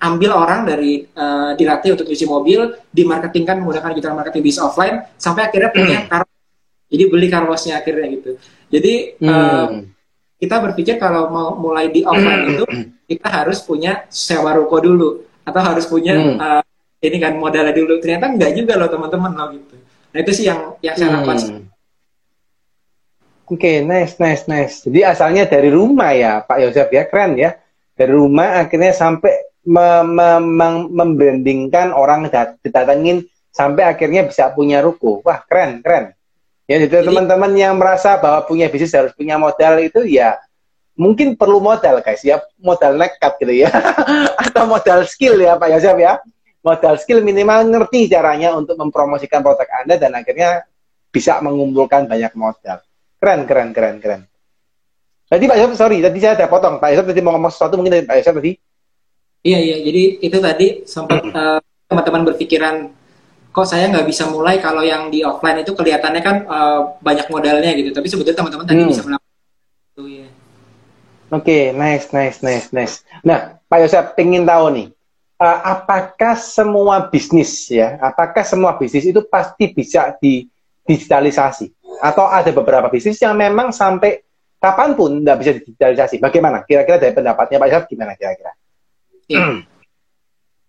ambil orang dari uh, dilatih untuk cuci mobil dimarketingkan menggunakan digital marketing bisnis offline sampai akhirnya punya car jadi beli car wash-nya akhirnya gitu jadi uh, Hmm. kita berpikir kalau mau mulai di offline itu kita harus punya sewa ruko dulu atau harus punya Hmm. uh, ini kan modalnya dulu ternyata enggak juga loh teman-teman loh gitu nah itu sih yang yang saya lakukan Hmm. Oke, nice, nice, nice. Jadi asalnya dari rumah ya, Pak Yosef ya, keren ya. Dari rumah akhirnya sampai me- me- mem- membrandingkan orang dat- didatengin sampai akhirnya bisa punya ruko. Wah, keren, keren. Ya, jadi Jadi- teman-teman yang merasa bahwa punya bisnis harus punya modal itu ya mungkin perlu modal guys ya, modal nekat gitu ya. Atau modal skill ya Pak Yosef ya. Modal skill minimal ngerti caranya untuk mempromosikan produk Anda dan akhirnya bisa mengumpulkan banyak modal. Keren, keren, keren, keren. Tadi Pak Yosef, sorry, tadi saya ada potong. Pak Yosef tadi mau ngomong sesuatu mungkin dari Pak Yosef tadi. Iya iya, jadi itu tadi sempat eh, teman-teman berpikiran kok saya nggak bisa mulai kalau yang di offline itu kelihatannya kan eh, banyak modalnya gitu, tapi sebetulnya teman-teman tadi Hmm. bisa melakukan itu ya. Oke, nice, nice, nice, nice. Nah, Pak Yosef, ingin tahu nih, eh, apakah semua bisnis ya, apakah semua bisnis itu pasti bisa digitalisasi? Atau ada beberapa bisnis yang memang sampai kapan pun nggak bisa digitalisasi? Bagaimana? Kira-kira dari pendapatnya Pak Yosef gimana kira-kira? Iya.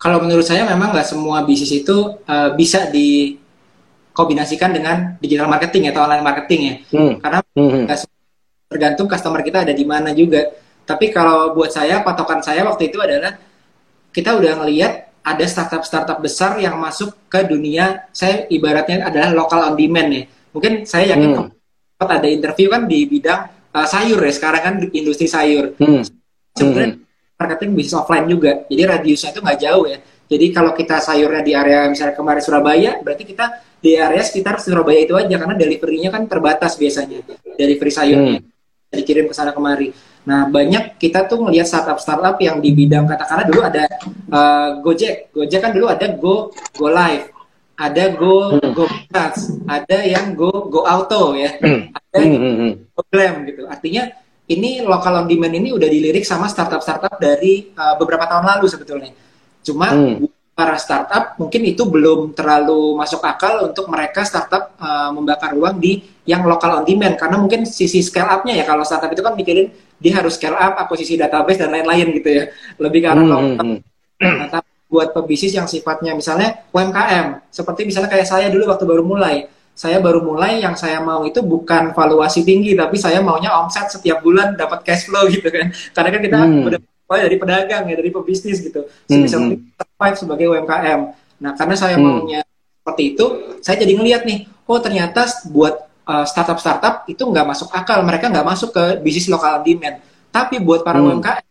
Kalau menurut saya memang nggak semua bisnis itu eh, bisa dikombinasikan dengan digital marketing atau online marketing ya, Hmm. karena Hmm. tergantung customer kita ada di mana juga. Tapi kalau buat saya patokan saya waktu itu adalah kita udah ngelihat ada startup-startup besar yang masuk ke dunia saya ibaratnya adalah local on demand ya. Mungkin saya yakin Hmm. sempat ada interview kan di bidang uh, sayur ya sekarang kan industri sayur. Hmm. Sebenarnya marketing bisnis offline juga. Jadi radiusnya itu nggak jauh ya. Jadi kalau kita sayurnya di area misalnya kemarin Surabaya, berarti kita di area sekitar Surabaya itu aja karena deliverynya kan terbatas biasanya. Delivery sayurnya dikirim ke sana kemari. Nah, banyak kita tuh ngelihat startup-startup yang di bidang katakanlah dulu ada uh, Gojek. Gojek kan dulu ada Go Go Live, ada Go Hmm. Go Plus, ada yang Go Go Auto ya. Hmm. Ada Hmm, hmm, hmm. Glam gitu. Artinya ini local on demand ini udah dilirik sama startup-startup dari uh, beberapa tahun lalu sebetulnya. Cuma Hmm. Para startup mungkin itu belum terlalu masuk akal untuk mereka startup uh, membakar uang di yang local on demand karena mungkin sisi scale up-nya ya kalau startup itu kan mikirin dia harus scale up akuisisi database dan lain-lain gitu ya. Lebih ke arah Hmm, long hmm, hmm. Tapi buat pebisnis yang sifatnya misalnya UMKM, seperti misalnya kayak saya dulu waktu baru mulai, saya baru mulai yang saya mau itu bukan valuasi tinggi, tapi saya maunya omset setiap bulan dapat cash flow gitu kan. Karena kan kita Hmm. udah mulai dari pedagang ya, dari pebisnis gitu. Hmm, Sebisa hmm. mungkin survive sebagai UMKM. Nah, karena saya Hmm. maunya seperti itu, saya jadi ngeliat nih, oh ternyata buat uh, startup-startup itu nggak masuk akal, mereka nggak masuk ke bisnis lokal demand. Tapi buat para Hmm. UMKM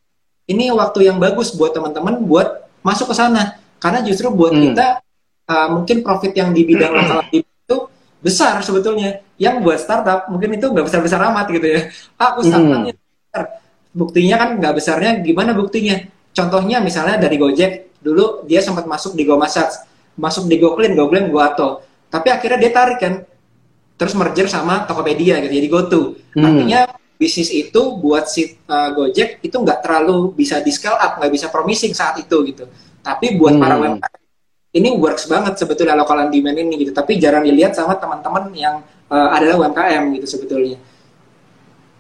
ini waktu yang bagus buat teman-teman buat masuk ke sana karena justru buat Hmm. kita uh, mungkin profit yang di bidang lokal itu besar sebetulnya yang buat startup mungkin itu nggak besar besar amat gitu ya ah, aku startupnya besar buktinya kan nggak besarnya gimana buktinya contohnya misalnya dari Gojek dulu dia sempat masuk di GoMassage masuk di GoClean, GoGlam, GoAuto tapi akhirnya dia tarik kan terus merger sama Tokopedia gitu jadi GoTo Hmm. artinya bisnis itu buat si uh, Gojek itu nggak terlalu bisa di scale up, nggak bisa promising saat itu gitu. Tapi buat Hmm. para UMKM ini works banget sebetulnya local on demand ini gitu. Tapi jarang dilihat sama teman-teman yang uh, adalah UMKM gitu sebetulnya.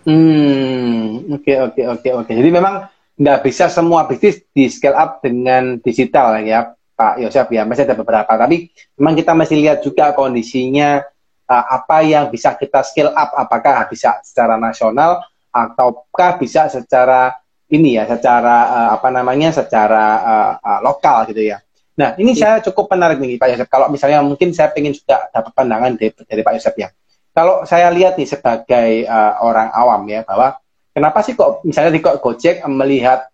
Hmm, oke oke oke oke. Jadi memang nggak bisa semua bisnis di scale up dengan digital ya, Pak Yosef ya. Masih ada beberapa, tapi memang kita masih lihat juga kondisinya uh, apa yang bisa kita scale up. Apakah bisa secara nasional ataukah bisa secara ini ya, secara uh, apa namanya, secara uh, uh, lokal gitu ya. Nah, ini saya cukup menarik nih Pak Yosef. Kalau misalnya mungkin saya ingin juga dapat pandangan dari, dari Pak Yosef ya kalau saya lihat nih sebagai uh, orang awam ya bahwa kenapa sih kok misalnya di kok Gojek melihat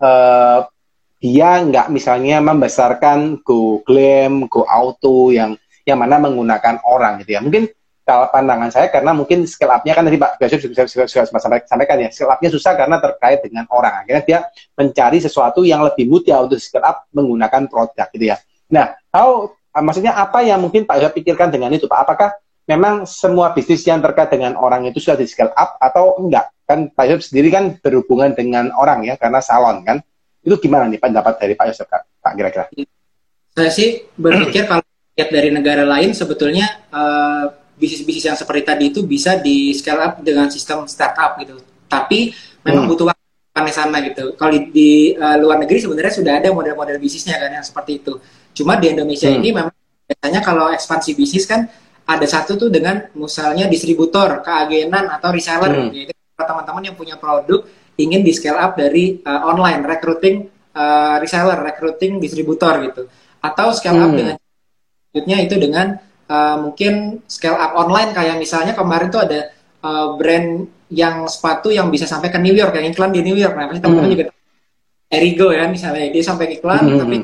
uh, dia nggak misalnya membesarkan Go Glam, Go Auto yang yang mana menggunakan orang gitu ya. Mungkin kalau pandangan saya karena mungkin scale up-nya kan tadi Pak Yosef juga, juga, juga, juga sampaikan ya, scale up-nya susah karena terkait dengan orang. Akhirnya dia mencari sesuatu yang lebih mudah untuk scale up menggunakan produk gitu ya. Nah, how, maksudnya apa yang mungkin Pak Yosef pikirkan dengan itu Pak? Apakah memang semua bisnis yang terkait dengan orang itu sudah di scale up atau enggak? Kan Pak Yosef sendiri kan berhubungan dengan orang ya, karena salon kan. Itu gimana nih pendapat dari Pak Yosef, Pak kira-kira? Saya sih berpikir kalau lihat dari negara lain sebetulnya uh, bisnis-bisnis yang seperti tadi itu bisa di scale up dengan sistem startup gitu. Tapi memang Hmm. butuh waktu sana gitu. Kalau di, di, uh, luar negeri sebenarnya sudah ada model-model bisnisnya kan yang seperti itu. Cuma di Indonesia Hmm. ini memang biasanya kalau ekspansi bisnis kan ada satu tuh dengan misalnya distributor, keagenan atau reseller Hmm. yaitu teman-teman yang punya produk ingin di scale up dari uh, online recruiting uh, reseller, recruiting distributor gitu. Atau scale up Hmm. dengan selanjutnya itu dengan uh, mungkin scale up online kayak misalnya kemarin tuh ada uh, brand yang sepatu yang bisa sampai ke New York yang iklan di New York. Nah, pasti teman-teman Hmm. juga. Erigo ya misalnya dia sampai iklan Hmm. tapi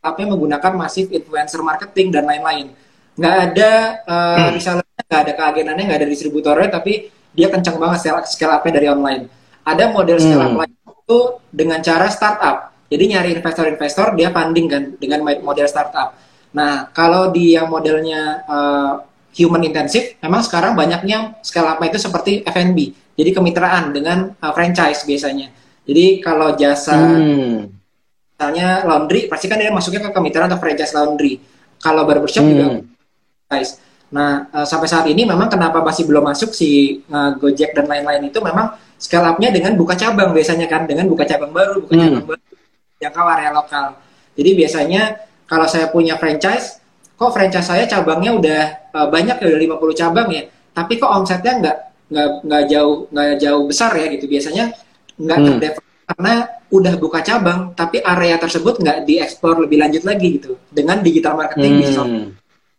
tapi menggunakan masif influencer marketing dan lain-lain. Nggak ada uh, resellernya, nggak ada keagenannya, nggak ada distributornya, tapi dia kencang banget scale, scale up-nya dari online. Ada model scale up Hmm. lain itu dengan cara startup. Jadi nyari investor-investor, dia funding kan dengan model startup. Nah, kalau di yang modelnya uh, human intensive, memang sekarang banyaknya scale up itu seperti F&B. Jadi kemitraan dengan uh, franchise biasanya. Jadi kalau jasa Hmm. misalnya laundry pasti kan dia masuknya ke kemitraan atau franchise laundry kalau barbershop juga Hmm. Guys nah eh, sampai saat ini memang kenapa masih belum masuk si eh, Gojek dan lain-lain itu memang scale up-nya dengan buka cabang biasanya kan dengan buka cabang baru buka Hmm. cabang baru jangkau area lokal jadi biasanya kalau saya punya franchise kok franchise saya cabangnya udah eh, banyak ya udah 50 cabang ya tapi kok omsetnya nggak nggak nggak jauh nggak jauh besar ya gitu biasanya nggak Hmm. terdevelop karena udah buka cabang tapi area tersebut nggak dieksplor lebih lanjut lagi gitu dengan digital marketing Hmm.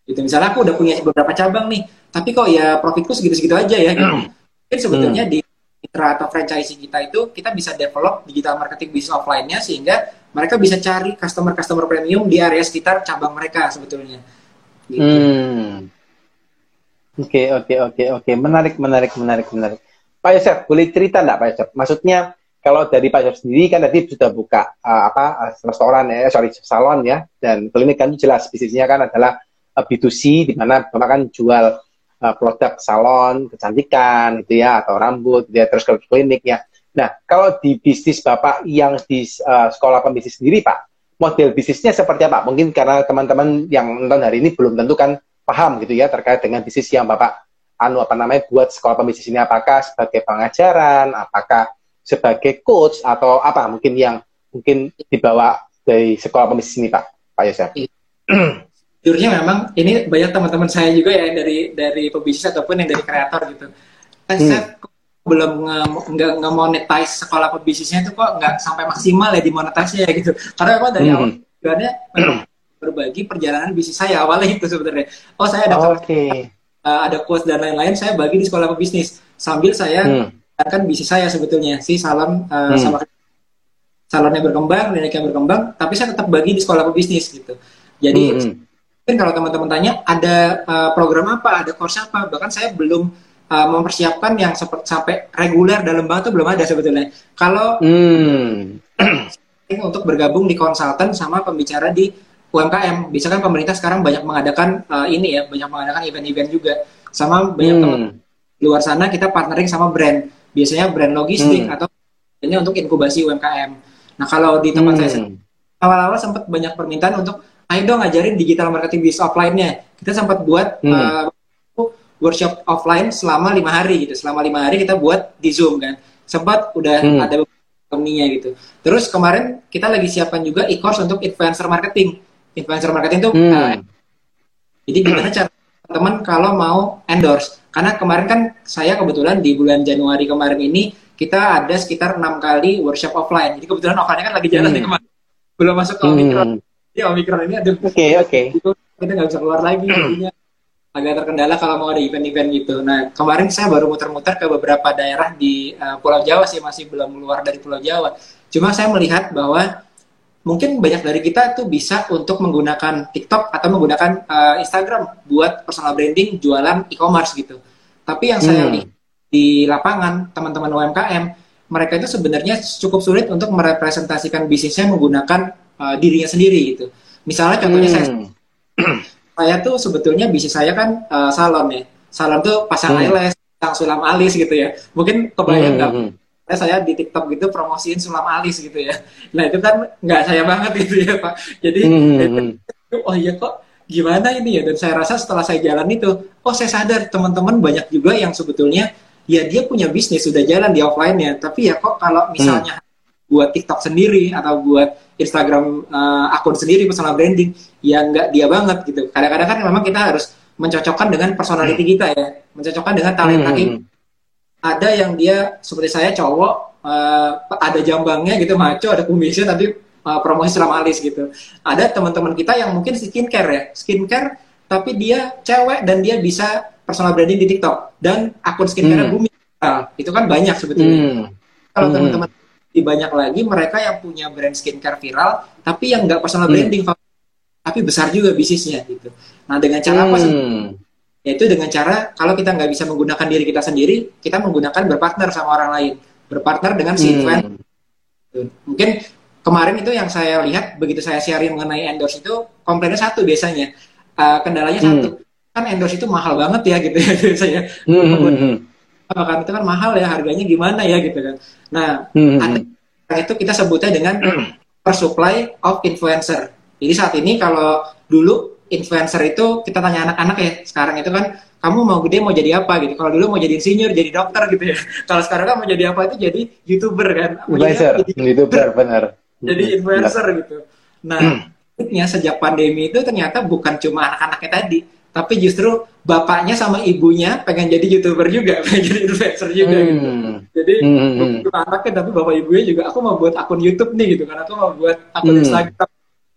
Gitu misalnya aku udah punya beberapa cabang nih tapi kok ya profitku segitu-segitu aja ya gitu. mungkin sebetulnya di mitra atau franchise kita itu kita bisa develop digital marketing bisnis offline-nya sehingga mereka bisa cari customer-customer premium di area sekitar cabang mereka sebetulnya gitu. Hmm. Oke, oke, oke, oke. Menarik, menarik, menarik, menarik. Pak Yosef, boleh cerita enggak Pak Yosef? Maksudnya kalau dari Pak Yosef sendiri kan tadi sudah buka uh, apa uh, restoran ya, sorry salon ya, dan klinik kan jelas bisnisnya kan adalah B2C di mana Bapak kan jual uh, produk salon, kecantikan gitu ya, atau rambut, gitu ya, terus ke klinik ya. Nah, kalau di bisnis Bapak yang di uh, sekolah pembisnis sendiri Pak, model bisnisnya seperti apa? Mungkin karena teman-teman yang nonton hari ini belum tentu kan paham gitu ya terkait dengan bisnis yang Bapak anu apa namanya buat sekolah pembisnis ini apakah sebagai pengajaran, apakah sebagai coach atau apa mungkin yang mungkin dibawa dari sekolah pembisnis ini Pak Pak Yosef. Jujurnya memang ini banyak teman-teman saya juga ya dari dari pebisnis ataupun yang dari kreator gitu. Eh, Hmm. Saya belum nge- nggak nge-monetize sekolah pebisnisnya itu kok nggak sampai maksimal ya dimonetasi ya gitu. Karena memang dari Hmm. awal tujuannya berbagi perjalanan bisnis saya awalnya itu sebenarnya. Oh saya ada Oke. uh, ada quotes dan lain-lain saya bagi di sekolah pebisnis sambil saya Hmm. kan bisnis saya sebetulnya si salon uh, Hmm. sama salonnya berkembang, kliniknya berkembang, tapi saya tetap bagi di sekolah pebisnis gitu. Jadi Hmm. Mungkin kalau teman-teman tanya ada uh, program apa, ada course apa, bahkan saya belum uh, mempersiapkan yang seperti sampai reguler dalam banget itu belum ada sebetulnya. Kalau Hmm. untuk bergabung di konsultan sama pembicara di UMKM, bisa kan pemerintah sekarang banyak mengadakan uh, ini ya, banyak mengadakan event-event juga, sama banyak teman Hmm. di luar sana kita partnering sama brand. biasanya brand logistik Hmm. atau ini untuk inkubasi UMKM. Nah kalau di tempat saya Hmm. awal-awal sempat banyak permintaan untuk ayo dong ngajarin digital marketing bis offline-nya. Kita sempat buat Hmm. uh, workshop offline selama lima hari gitu. Selama lima hari kita buat di Zoom kan. Sempat udah Hmm. ada company-nya gitu. Terus kemarin kita lagi siapkan juga e-course untuk influencer marketing. Influencer marketing tuh Hmm. uh, jadi gimana cara teman kalau mau endorse? Karena kemarin kan saya kebetulan di bulan Januari kemarin ini kita ada sekitar enam kali workshop offline. Jadi kebetulan offline kan lagi jalan Hmm. nih kemarin. Belum masuk ke. Hmm. Jadi Omicron ini aduh Oke, oke. itu kita nggak bisa keluar lagi jadinya agak terkendala kalau mau ada event-event gitu. Nah kemarin saya baru muter-muter ke beberapa daerah di uh, Pulau Jawa sih masih belum keluar dari Pulau Jawa. Cuma saya melihat bahwa mungkin banyak dari kita tuh bisa untuk menggunakan TikTok atau menggunakan uh, Instagram buat personal branding jualan e-commerce gitu. Tapi yang saya Hmm. lihat di lapangan teman-teman UMKM mereka itu sebenarnya cukup sulit untuk merepresentasikan bisnisnya menggunakan uh, dirinya sendiri gitu. Misalnya contohnya saya Hmm. saya tuh sebetulnya bisnis saya kan uh, salon ya. Salon tuh pasang Hmm. eyelash, pasang sulam alis gitu ya. Mungkin kebayang nggak? Hmm. Saya saya di TikTok gitu promosiin sulam alis gitu ya. Nah itu kan nggak saya banget gitu ya Pak. Jadi Hmm. oh iya kok gimana ini ya? Dan saya rasa setelah saya jalan itu, oh saya sadar teman-teman banyak juga yang sebetulnya ya dia punya bisnis sudah jalan di offline-nya. Tapi ya kok kalau misalnya buat TikTok sendiri atau buat Instagram uh, akun sendiri personal branding ya nggak dia banget gitu. Kadang-kadang kan memang kita harus mencocokkan dengan personality kita ya, mencocokkan dengan talenta Hmm. kita. Ada yang dia seperti saya cowok uh, ada jambangnya gitu maco, ada kumisnya tapi uh, promosi alis gitu. Ada teman-teman kita yang mungkin skincare ya, skincare tapi dia cewek dan dia bisa personal branding di TikTok dan akun skincare Hmm. bumi. Nah, itu kan banyak sebetulnya Hmm. kalau Hmm. teman-teman di banyak lagi mereka yang punya brand skincare viral tapi yang nggak personal Hmm. branding tapi besar juga bisnisnya gitu nah dengan cara apa sih? Hmm. yaitu dengan cara kalau kita nggak bisa menggunakan diri kita sendiri kita menggunakan berpartner sama orang lain berpartner dengan si influencer Hmm. mungkin kemarin itu yang saya lihat begitu saya sharing mengenai endorse itu komplainnya satu biasanya Uh, kendalanya Hmm. satu kan endorse itu mahal banget ya gitu ya biasanya Hmm. Hmm. Kan itu kan mahal ya harganya gimana ya gitu kan nah Hmm. itu kita sebutnya dengan oversupply of influencer. Jadi saat ini kalau dulu influencer itu kita tanya anak-anak ya, sekarang itu kan kamu mau gede mau jadi apa gitu. Kalau dulu mau jadi insinyur, jadi dokter gitu ya. Kalau sekarang kan mau jadi apa itu jadi youtuber kan. Mau Influencer? Jadi, youtuber benar. jadi influencer gitu. Nah, uniknya sejak pandemi itu ternyata bukan cuma anak-anaknya tadi, tapi justru bapaknya sama ibunya pengen jadi youtuber juga, pengen jadi influencer juga gitu. Hmm. Jadi Hmm. bukan cuma anaknya tapi bapak ibunya juga aku mau buat akun YouTube nih gitu kan aku mau buat akun Hmm. Instagram.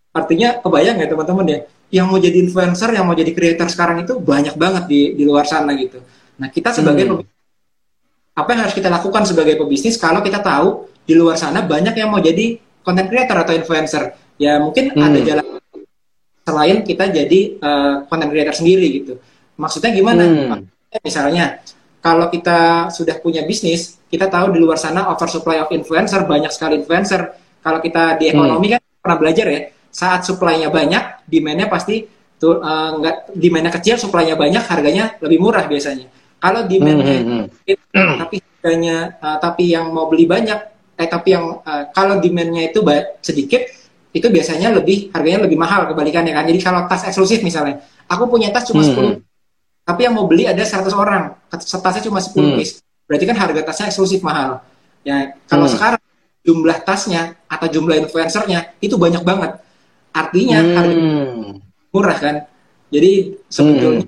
Artinya kebayang ya teman-teman ya, yang mau jadi influencer, yang mau jadi creator sekarang itu banyak banget di di luar sana gitu. Nah kita sebagai Hmm. apa yang harus kita lakukan sebagai pebisnis kalau kita tahu di luar sana banyak yang mau jadi content creator atau influencer. Ya mungkin Hmm. ada jalan selain kita jadi eh, content creator sendiri gitu. Maksudnya gimana? Hmm. Misalnya kalau kita sudah punya bisnis, kita tahu di luar sana oversupply of influencer, banyak sekali influencer. Kalau kita di ekonomi kan pernah belajar ya, saat supply-nya banyak, demand-nya pasti tuh eh, nggak demand-nya kecil, supply-nya banyak, harganya lebih murah biasanya. Kalau demand-nya Hmm, hmm, sedikit, tapi harganya eh, tapi yang mau beli banyak, eh tapi yang eh, kalau demand-nya itu sedikit, itu biasanya lebih harganya lebih mahal kebalikannya kan. Jadi kalau tas eksklusif misalnya, aku punya tas cuma Hmm. 10 tapi yang mau beli ada 100 orang, tasnya cuma 10 Hmm. piece. Berarti kan harga tasnya eksklusif mahal. Ya, kalau Hmm. sekarang jumlah tasnya atau jumlah influencernya itu banyak banget. Artinya harga Hmm. murah kan. Jadi sebetulnya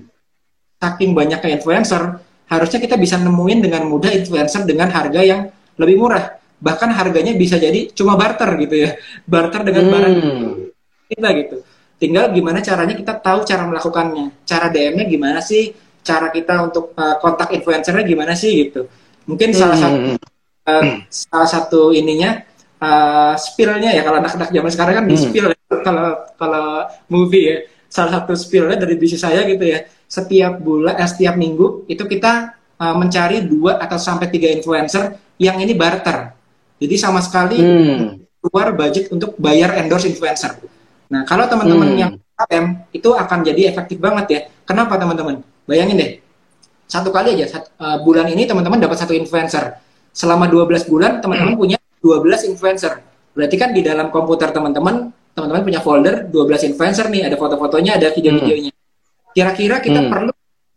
saking banyaknya influencer, harusnya kita bisa nemuin dengan mudah influencer dengan harga yang lebih murah. Bahkan harganya bisa jadi cuma barter gitu ya. Barter dengan barang Hmm. kita gitu. Tinggal gimana caranya kita tahu cara melakukannya. Cara DM-nya gimana sih? Cara kita untuk uh, kontak influencernya gimana sih gitu. Mungkin salah satu Hmm. uh, salah satu ininya uh, spill-nya ya kalau anak-anak zaman sekarang kan di Hmm. spill ya. kalau kalau movie ya. Salah satu spill-nya dari bisnis saya gitu ya. Setiap bulan eh, setiap minggu itu kita uh, mencari dua atau sampai tiga influencer yang ini barter. Jadi sama sekali Hmm. keluar budget untuk bayar endorse influencer. Nah, kalau teman-teman Hmm. yang UMKM itu akan jadi efektif banget ya. Kenapa teman-teman? Bayangin deh, satu kali aja sat- uh, bulan ini teman-teman dapat satu influencer. selama 12 bulan teman-teman punya 12 influencer. Berarti kan di dalam komputer teman-teman, teman-teman punya folder 12 influencer nih, ada foto-fotonya, ada video-videonya. Kira-kira kita Hmm. perlu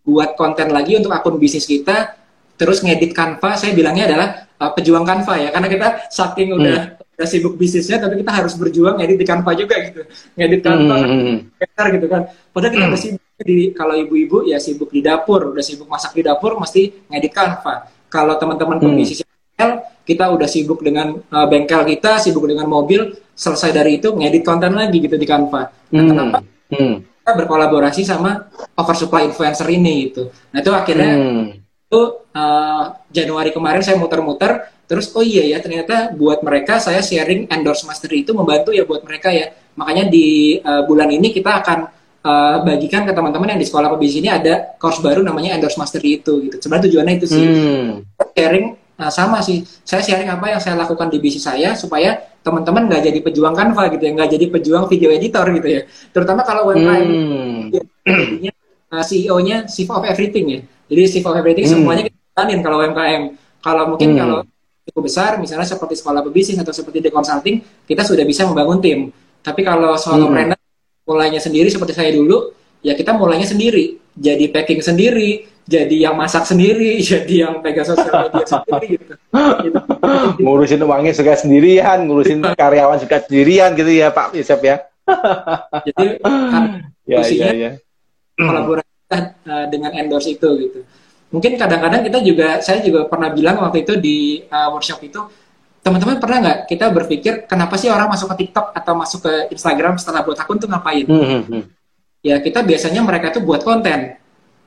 buat konten lagi untuk akun bisnis kita, terus ngedit Canva, saya bilangnya adalah uh, pejuang Canva ya, karena kita saking udah, udah sibuk bisnisnya, tapi kita harus berjuang ngedit di Canva juga gitu. Ngedit Canva, Hmm. pintar gitu kan. Padahal kita udah sibuk di kalau ibu-ibu ya sibuk di dapur, udah sibuk masak di dapur mesti ngedit Canva. Kalau teman-teman Hmm. pembisnis bengkel, kita udah sibuk dengan uh, bengkel kita, sibuk dengan mobil, selesai dari itu ngedit konten lagi gitu di Canva. Nah, Hmm. kenapa Hmm. kita berkolaborasi sama oversupply influencer ini gitu. Nah, itu akhirnya Hmm. Itu uh, Januari kemarin saya muter-muter terus oh iya ya ternyata buat mereka saya sharing endorse mastery itu membantu ya buat mereka ya makanya di uh, bulan ini kita akan uh, bagikan ke teman-teman yang di sekolah pebisnis ini ada course baru namanya endorse mastery itu gitu sebenarnya tujuannya itu sih Hmm. sharing uh, sama sih saya sharing apa yang saya lakukan di bisnis saya supaya teman-teman nggak jadi pejuang Canva gitu ya nggak jadi pejuang video editor gitu ya terutama kalau UMKM Hmm. CEO-nya chief of everything ya. Jadi chief of everything Hmm. semuanya kita jalanin kalau UMKM. Kalau mungkin Hmm. kalau cukup besar, misalnya seperti sekolah pebisnis atau seperti di consulting, kita sudah bisa membangun tim. Tapi kalau solopreneur mulainya sendiri seperti saya dulu, ya kita mulainya sendiri. Jadi packing sendiri, jadi yang masak sendiri, jadi yang pegang sosial media sendiri gitu. gitu. ngurusin uangnya juga sendirian, ngurusin karyawan juga sendirian gitu ya Pak Yusuf ya. Jadi kan Ya, ya, ya. kolaborasi uh, dengan endorse itu gitu. Mungkin kadang-kadang kita juga, saya juga pernah bilang waktu itu di uh, workshop itu, teman-teman pernah nggak kita berpikir kenapa sih orang masuk ke TikTok atau masuk ke Instagram setelah buat akun tuh ngapain? Hmm, hmm, hmm. Ya kita biasanya mereka tuh buat konten.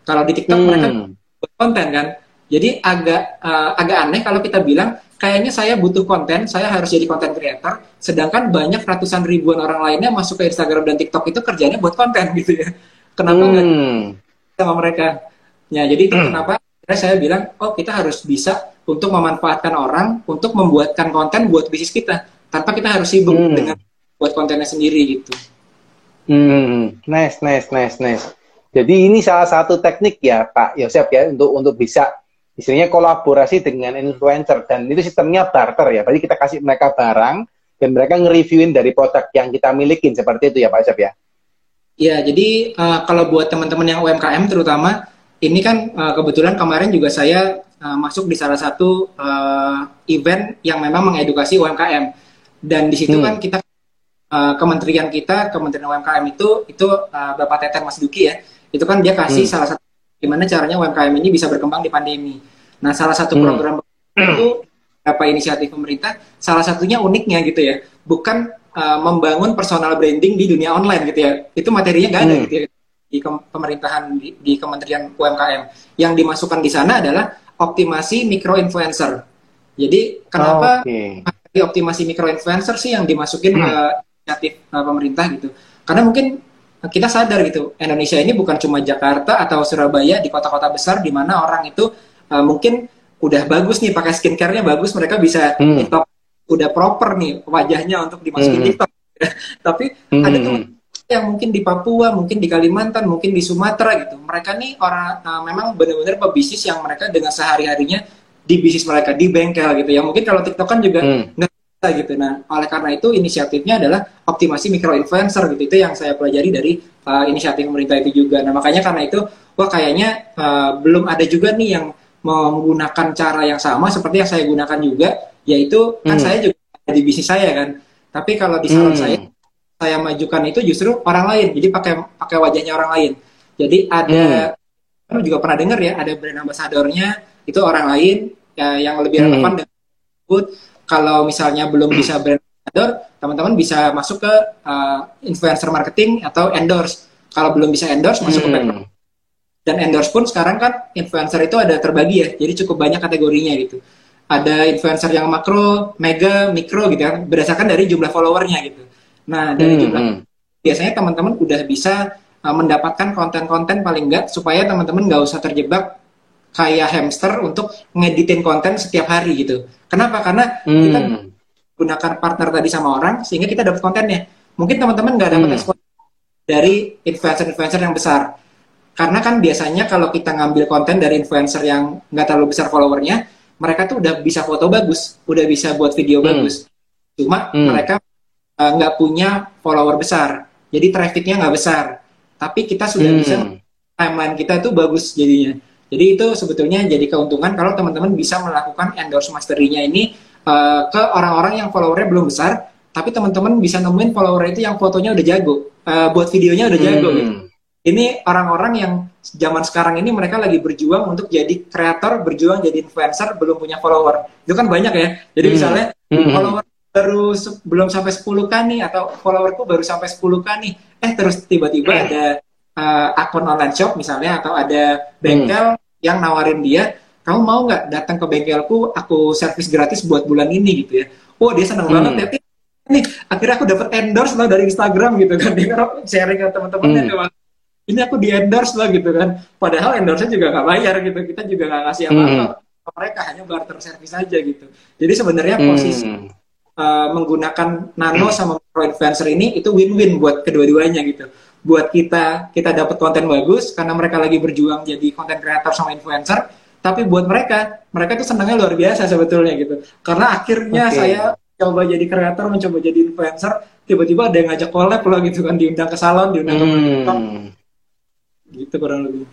Kalau di TikTok mereka Hmm. buat konten kan. Jadi agak uh, agak aneh kalau kita bilang kayaknya saya butuh konten, saya harus jadi konten creator, sedangkan banyak ratusan ribuan orang lainnya masuk ke Instagram dan TikTok itu kerjanya buat konten gitu ya. Kenapa nggak Hmm. Sama mereka. Ya, jadi itu kenapa akhirnya saya bilang, oh kita harus bisa untuk memanfaatkan orang untuk membuatkan konten buat bisnis kita tanpa kita harus sibuk Hmm. dengan buat kontennya sendiri gitu. Hmm, nice, nice, nice, nice. Jadi ini salah satu teknik ya Pak Yosep ya untuk untuk bisa istilahnya kolaborasi dengan influencer dan itu sistemnya barter ya. Berarti kita kasih mereka barang dan mereka nge-reviewin dari produk yang kita milikin seperti itu ya Pak Yosep ya. Ya, jadi uh, kalau buat teman-teman yang UMKM terutama, ini kan uh, kebetulan kemarin juga saya uh, masuk di salah satu uh, event yang memang mengedukasi UMKM. Dan di situ Hmm. kan kita uh, kementerian kita, Kementerian UMKM itu itu uh, Bapak Teten Mas Duki ya, itu kan dia kasih Hmm. salah satu gimana caranya UMKM ini bisa berkembang di pandemi. Nah, salah satu Hmm. program itu apa inisiatif pemerintah, salah satunya uniknya gitu ya, bukan uh, membangun personal branding di dunia online gitu ya. Itu materinya nggak ada Hmm. gitu ya di ke- pemerintahan di, di Kementerian UMKM. Yang dimasukkan di sana adalah optimasi mikro influencer. Jadi kenapa Oke. di optimasi mikro influencer sih yang dimasukin Hmm. ke inisiatif uh, pemerintah gitu. Karena mungkin kita sadar gitu, Indonesia ini bukan cuma Jakarta atau Surabaya di kota-kota besar di mana orang itu uh, mungkin udah bagus nih pakai skincare-nya bagus, mereka bisa Hmm. TikTok udah proper nih wajahnya untuk dimasukin Hmm. TikTok. Tapi Hmm, ada hmm, teman yang mungkin di Papua, mungkin di Kalimantan, mungkin di Sumatera gitu. Mereka nih orang uh, memang benar-benar pebisnis yang mereka dengan sehari-harinya di bisnis mereka di bengkel gitu ya. Mungkin kalau TikTok kan juga Hmm. nggak bisa gitu. Nah, oleh karena itu inisiatifnya adalah optimasi mikro influencer gitu. Itu yang saya pelajari dari uh, inisiatif pemerintah itu juga. Nah, makanya karena itu wah kayaknya uh, belum ada juga nih yang menggunakan cara yang sama seperti yang saya gunakan juga, yaitu kan Hmm. saya juga ada di bisnis saya kan. Tapi kalau di salon Hmm. saya saya majukan itu justru orang lain. Jadi pakai pakai wajahnya orang lain. Jadi ada kamu juga pernah dengar ya, ada brand ambassadornya itu orang lain ya, yang lebih Hmm. relevan dengan tersebut. Kalau misalnya belum bisa brand ambassador, teman-teman bisa masuk ke uh, influencer marketing atau endorse. Kalau belum bisa endorse, masuk ke paid Hmm. dan endorse pun sekarang kan influencer itu ada terbagi ya, jadi cukup banyak kategorinya gitu. Ada influencer yang makro, mega, mikro gitu kan, berdasarkan dari jumlah followernya gitu. Nah dari Hmm, jumlah hmm. biasanya teman-teman udah bisa uh, mendapatkan konten-konten paling enggak supaya teman-teman nggak usah terjebak kayak hamster untuk ngeditin konten setiap hari gitu. Kenapa? Karena kita Hmm. gunakan partner tadi sama orang sehingga kita dapat kontennya. Mungkin teman-teman nggak dapat Hmm. dari influencer-influencer yang besar. Karena kan biasanya kalau kita ngambil konten dari influencer yang nggak terlalu besar followernya, mereka tuh udah bisa foto bagus, udah bisa buat video Hmm. bagus. Cuma Hmm. mereka uh, nggak punya follower besar, jadi trafficnya nggak besar. Tapi kita sudah Hmm. bisa timeline kita itu bagus jadinya. Jadi itu sebetulnya jadi keuntungan kalau teman-teman bisa melakukan endorse mastery-nya ini uh, ke orang-orang yang followernya belum besar, tapi teman-teman bisa nemuin follower itu yang fotonya udah jago, uh, buat videonya udah jago gitu. Hmm. Ini orang-orang yang zaman sekarang ini mereka lagi berjuang untuk jadi kreator, berjuang jadi influencer, belum punya follower. Itu kan banyak ya. Jadi Hmm. misalnya Hmm. follower baru belum sampai 10k nih atau followerku baru sampai 10k nih. Eh terus tiba-tiba Hmm. ada uh, akun online shop misalnya atau ada bengkel yang nawarin dia, kamu mau nggak datang ke bengkelku, aku servis gratis buat bulan ini gitu ya. Oh dia seneng Hmm. banget ya. "Eh, Nih akhirnya aku dapat endorse lah dari Instagram gitu kan. Dia kan sharing ke teman-temannya Hmm. Ini aku di endorse lah gitu kan. Padahal endorse juga nggak bayar gitu. Kita juga nggak ngasih apa-apa. ke Mereka hanya barter service aja gitu. Jadi sebenarnya posisi Hmm. uh, menggunakan nano sama micro influencer ini itu win-win buat kedua-duanya gitu. Buat kita kita dapat konten bagus karena mereka lagi berjuang jadi konten kreator sama influencer. Tapi buat mereka, mereka tuh senangnya luar biasa sebetulnya gitu. Karena akhirnya Oke. saya coba jadi kreator, mencoba jadi influencer, tiba-tiba ada yang ngajak collab lah gitu kan, diundang ke salon, diundang ke TikTok, Hmm. Gitu kurang lebih.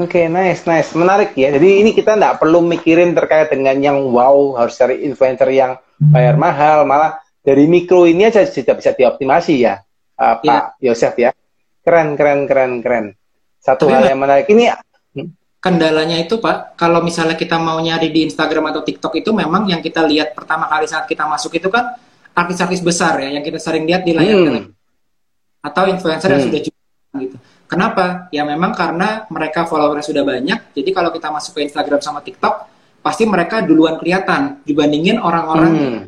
Oke, nice, nice, menarik ya. Jadi ini kita nggak perlu mikirin terkait dengan yang wow harus cari influencer yang bayar mahal, malah dari mikro ini aja sudah bisa dioptimasi ya, uh. Pak Yosef ya. Keren, keren, keren, keren. Satu Tapi hal yang menarik ini, kendalanya itu Pak, kalau misalnya kita mau nyari di Instagram atau TikTok itu memang yang kita lihat pertama kali saat kita masuk itu kan artis-artis besar ya, yang kita sering lihat di layar Hmm. atau influencer yang Hmm. sudah cukup gitu. Kenapa? Ya memang karena mereka followernya sudah banyak, jadi kalau kita masuk ke Instagram sama TikTok, pasti mereka duluan kelihatan dibandingin orang-orang hmm,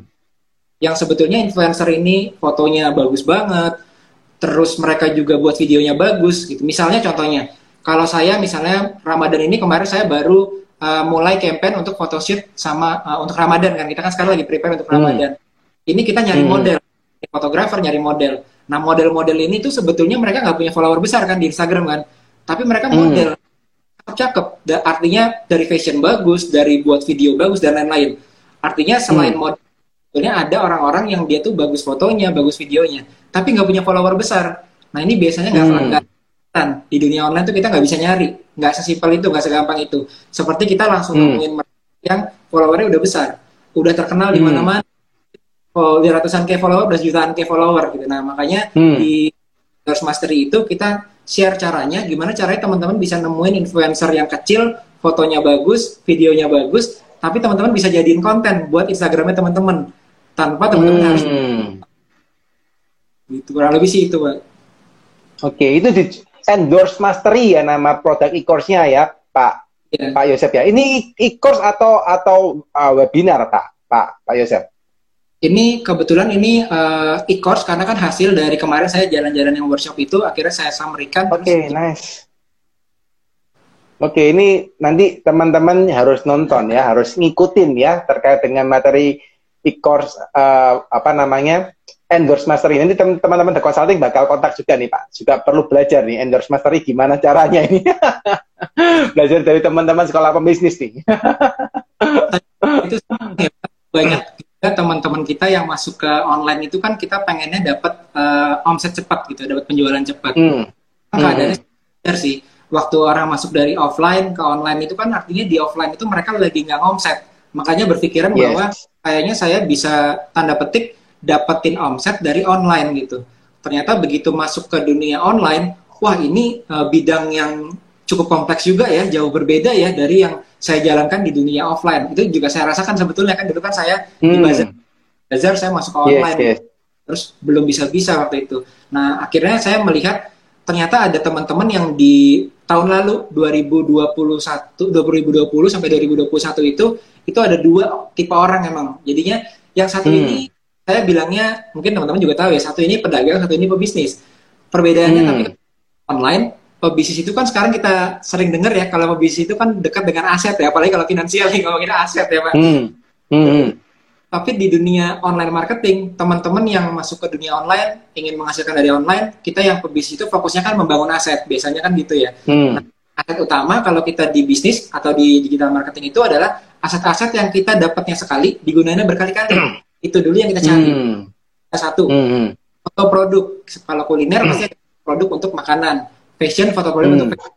yang sebetulnya influencer ini fotonya bagus banget, terus mereka juga buat videonya bagus gitu. Misalnya contohnya, kalau saya misalnya Ramadan ini kemarin saya baru uh, mulai campaign untuk photoshoot sama uh, untuk Ramadan kan kita kan sekarang lagi prepare untuk Hmm. Ramadan. Ini kita nyari Hmm. model, fotografer nyari model. Nah model-model ini tuh sebetulnya mereka nggak punya follower besar kan di Instagram kan, tapi mereka Hmm. model cakep-cakep. Da- artinya dari fashion bagus, dari buat video bagus dan lain-lain. Artinya selain Hmm. model sebetulnya ada orang-orang yang dia tuh bagus fotonya, bagus videonya, tapi nggak punya follower besar. Nah ini biasanya nggak Hmm. nggak- di dunia online tuh kita nggak bisa nyari, nggak sesimpel itu, nggak segampang itu. Seperti kita langsung Hmm. nemuin mereka yang followernya udah besar, udah terkenal di Hmm. mana-mana, oh, di ratusan k follower, belas jutaan k follower gitu. Nah makanya Hmm. di Endorse Mastery itu kita share caranya, gimana caranya teman-teman bisa nemuin influencer yang kecil, fotonya bagus, videonya bagus, tapi teman-teman bisa jadiin konten buat Instagramnya teman-teman tanpa teman-teman harus hmm. gitu kurang lebih sih itu pak. Oke, itu di endorse mastery ya nama produk e-course-nya ya, Pak Ya. Pak Yosef ya. Ini e-course atau atau uh, webinar, Pak? Pak Pak Yosef. Ini kebetulan ini uh, e-course karena kan hasil dari kemarin saya jalan-jalan yang workshop itu akhirnya saya summary-kan Oke, terus nice. Oke, ini nanti teman-teman harus nonton ya, harus ngikutin ya terkait dengan materi e-course uh, apa namanya endorse mastery. Nanti tem- teman-teman The Consulting bakal kontak juga nih Pak. Juga perlu belajar nih endorse mastery gimana caranya ini. belajar dari teman-teman sekolah pembisnis nih. itu banyak teman-teman kita yang masuk ke online itu kan kita pengennya dapat uh, omset cepat gitu, dapat penjualan cepat. Hmm. Keadaannya benar sih. Waktu orang masuk dari offline ke online itu kan artinya di offline itu mereka lagi nggak omset. Makanya berpikiran Yes. bahwa kayaknya saya bisa tanda petik dapetin omset dari online gitu. Ternyata begitu masuk ke dunia online, wah ini uh, bidang yang cukup kompleks juga ya, jauh berbeda ya dari yang saya jalankan di dunia offline. Itu juga saya rasakan sebetulnya kan dulu kan saya di Hmm. bazar, bazar saya masuk ke Yes, online yes. terus belum bisa-bisa waktu itu. Nah, akhirnya saya melihat ternyata ada teman-teman yang di tahun lalu 2021 2020 sampai 2021 itu itu ada dua tipe orang emang. Jadinya yang satu Hmm. ini saya bilangnya mungkin teman-teman juga tahu ya, satu ini pedagang, satu ini pebisnis. Perbedaannya Hmm. tapi online pebisnis itu kan sekarang kita sering dengar ya kalau pebisnis itu kan dekat dengan aset ya, apalagi kalau finansial nih ngomongin aset ya, Pak. Hmm. Hmm. hmm. Tapi di dunia online marketing, teman-teman yang masuk ke dunia online ingin menghasilkan dari online, kita yang pebisnis itu fokusnya kan membangun aset, biasanya kan gitu ya. Hmm. aset utama kalau kita di bisnis atau di digital marketing itu adalah aset-aset yang kita dapatnya sekali digunakannya berkali-kali. itu dulu yang kita cari. Hmm. Satu, Hmm. foto produk. Kalau kuliner pasti ada produk untuk makanan. Fashion, foto produk Hmm. untuk fashion.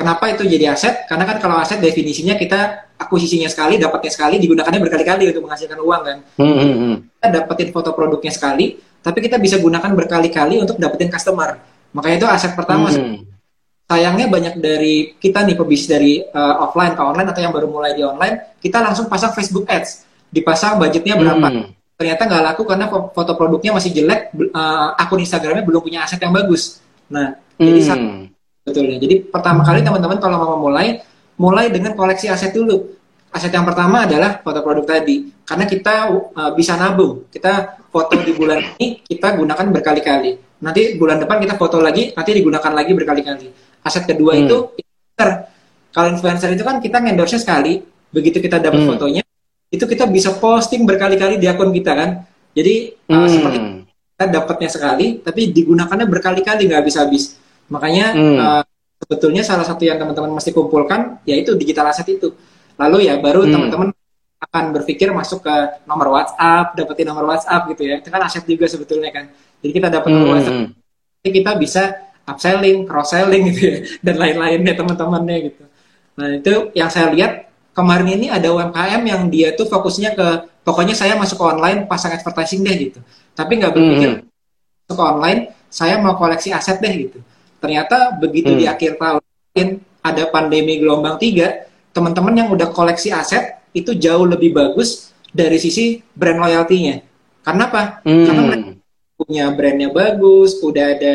Kenapa itu jadi aset? Karena kan kalau aset definisinya kita akuisisinya sekali, dapatnya sekali, digunakannya berkali-kali untuk menghasilkan uang kan. Hmm. Hmm. Hmm. Kita dapetin foto produknya sekali, tapi kita bisa gunakan berkali-kali untuk dapetin customer. Makanya itu aset pertama. Hmm. Sayangnya banyak dari kita nih pebisnis dari uh, offline ke online atau yang baru mulai di online, kita langsung pasang Facebook Ads. Dipasang budgetnya berapa? Hmm. ternyata nggak laku karena fo- foto produknya masih jelek, uh, akun Instagramnya belum punya aset yang bagus. Nah, jadi Hmm. betulnya. Jadi pertama kali teman-teman kalau mau mulai, mulai dengan koleksi aset dulu. Aset yang pertama adalah foto produk tadi, karena kita uh, bisa nabung. Kita foto di bulan ini kita gunakan berkali-kali. Nanti bulan depan kita foto lagi, nanti digunakan lagi berkali-kali. Aset kedua Hmm. itu influencer. Kalau influencer itu kan kita endorse sekali, begitu kita dapat Hmm. fotonya, itu kita bisa posting berkali-kali di akun kita kan. Jadi uh, Hmm. seperti kita dapatnya sekali, tapi digunakannya berkali-kali nggak habis-habis. Makanya Hmm. uh, sebetulnya salah satu yang teman-teman mesti kumpulkan yaitu digital asset itu. Lalu ya baru Hmm. teman-teman akan berpikir masuk ke nomor WhatsApp, dapetin nomor WhatsApp gitu ya. Itu kan aset juga sebetulnya kan. Jadi kita dapat nomor Hmm. WhatsApp, nanti kita bisa upselling, cross selling gitu ya, dan lain-lainnya teman-temannya gitu. Nah itu yang saya lihat kemarin ini ada UMKM yang dia tuh fokusnya ke pokoknya saya masuk ke online pasang advertising deh gitu. Tapi nggak berpikir Hmm. masuk ke online saya mau koleksi aset deh gitu. Ternyata begitu Hmm. di akhir tahun ada pandemi gelombang tiga, teman-teman yang udah koleksi aset itu jauh lebih bagus dari sisi brand loyalty-nya. Karena apa? Karena mereka Hmm. punya brandnya bagus, udah ada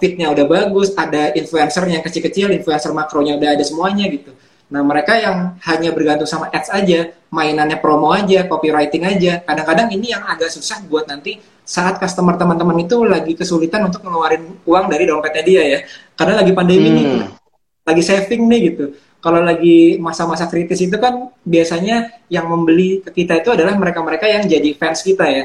fitnya udah bagus, ada influencer yang kecil-kecil, influencer makronya udah ada semuanya gitu. Nah mereka yang hanya bergantung sama ads aja, mainannya promo aja, copywriting aja, kadang-kadang ini yang agak susah buat nanti saat customer teman-teman itu lagi kesulitan untuk ngeluarin uang dari dompetnya dia ya, karena lagi pandemi nih, Hmm. lagi saving nih gitu. Kalau lagi masa-masa kritis itu kan biasanya yang membeli ke kita itu adalah mereka-mereka yang jadi fans kita ya.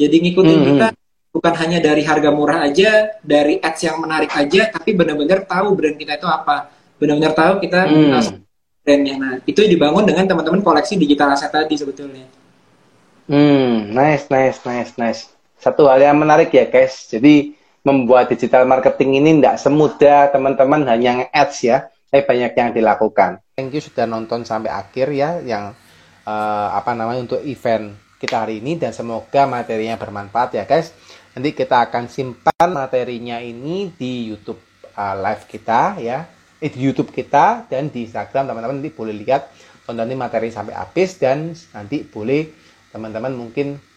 Jadi ngikutin Hmm. kita bukan hanya dari harga murah aja, dari ads yang menarik aja, tapi benar-benar tahu brand kita itu apa. Benar-benar tahu kita Hmm. brandnya. Nah, itu dibangun dengan teman-teman koleksi digital aset tadi sebetulnya. Hmm, nice, nice, nice, nice. Satu hal yang menarik ya, guys. Jadi membuat digital marketing ini tidak semudah teman-teman hanya nge-ads ya, tapi banyak yang dilakukan. Thank you sudah nonton sampai akhir ya, yang eh, apa namanya untuk event kita hari ini dan semoga materinya bermanfaat ya, guys. Nanti kita akan simpan materinya ini di YouTube eh, live kita ya, eh, di YouTube kita dan di Instagram teman-teman nanti boleh lihat tonton materi sampai habis dan nanti boleh teman-teman mungkin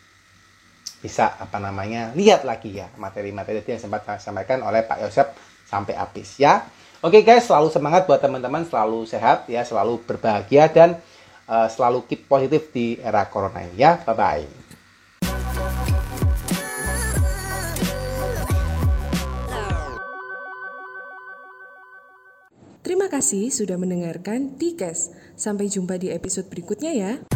bisa apa namanya lihat lagi ya materi-materi yang sempat saya sampaikan oleh Pak Yosep sampai habis ya. Oke guys, selalu semangat buat teman-teman, selalu sehat ya, selalu berbahagia dan eh, selalu keep positif di era corona ini ya. Bye bye. Terima kasih sudah mendengarkan Dikes. Sampai jumpa di episode berikutnya ya.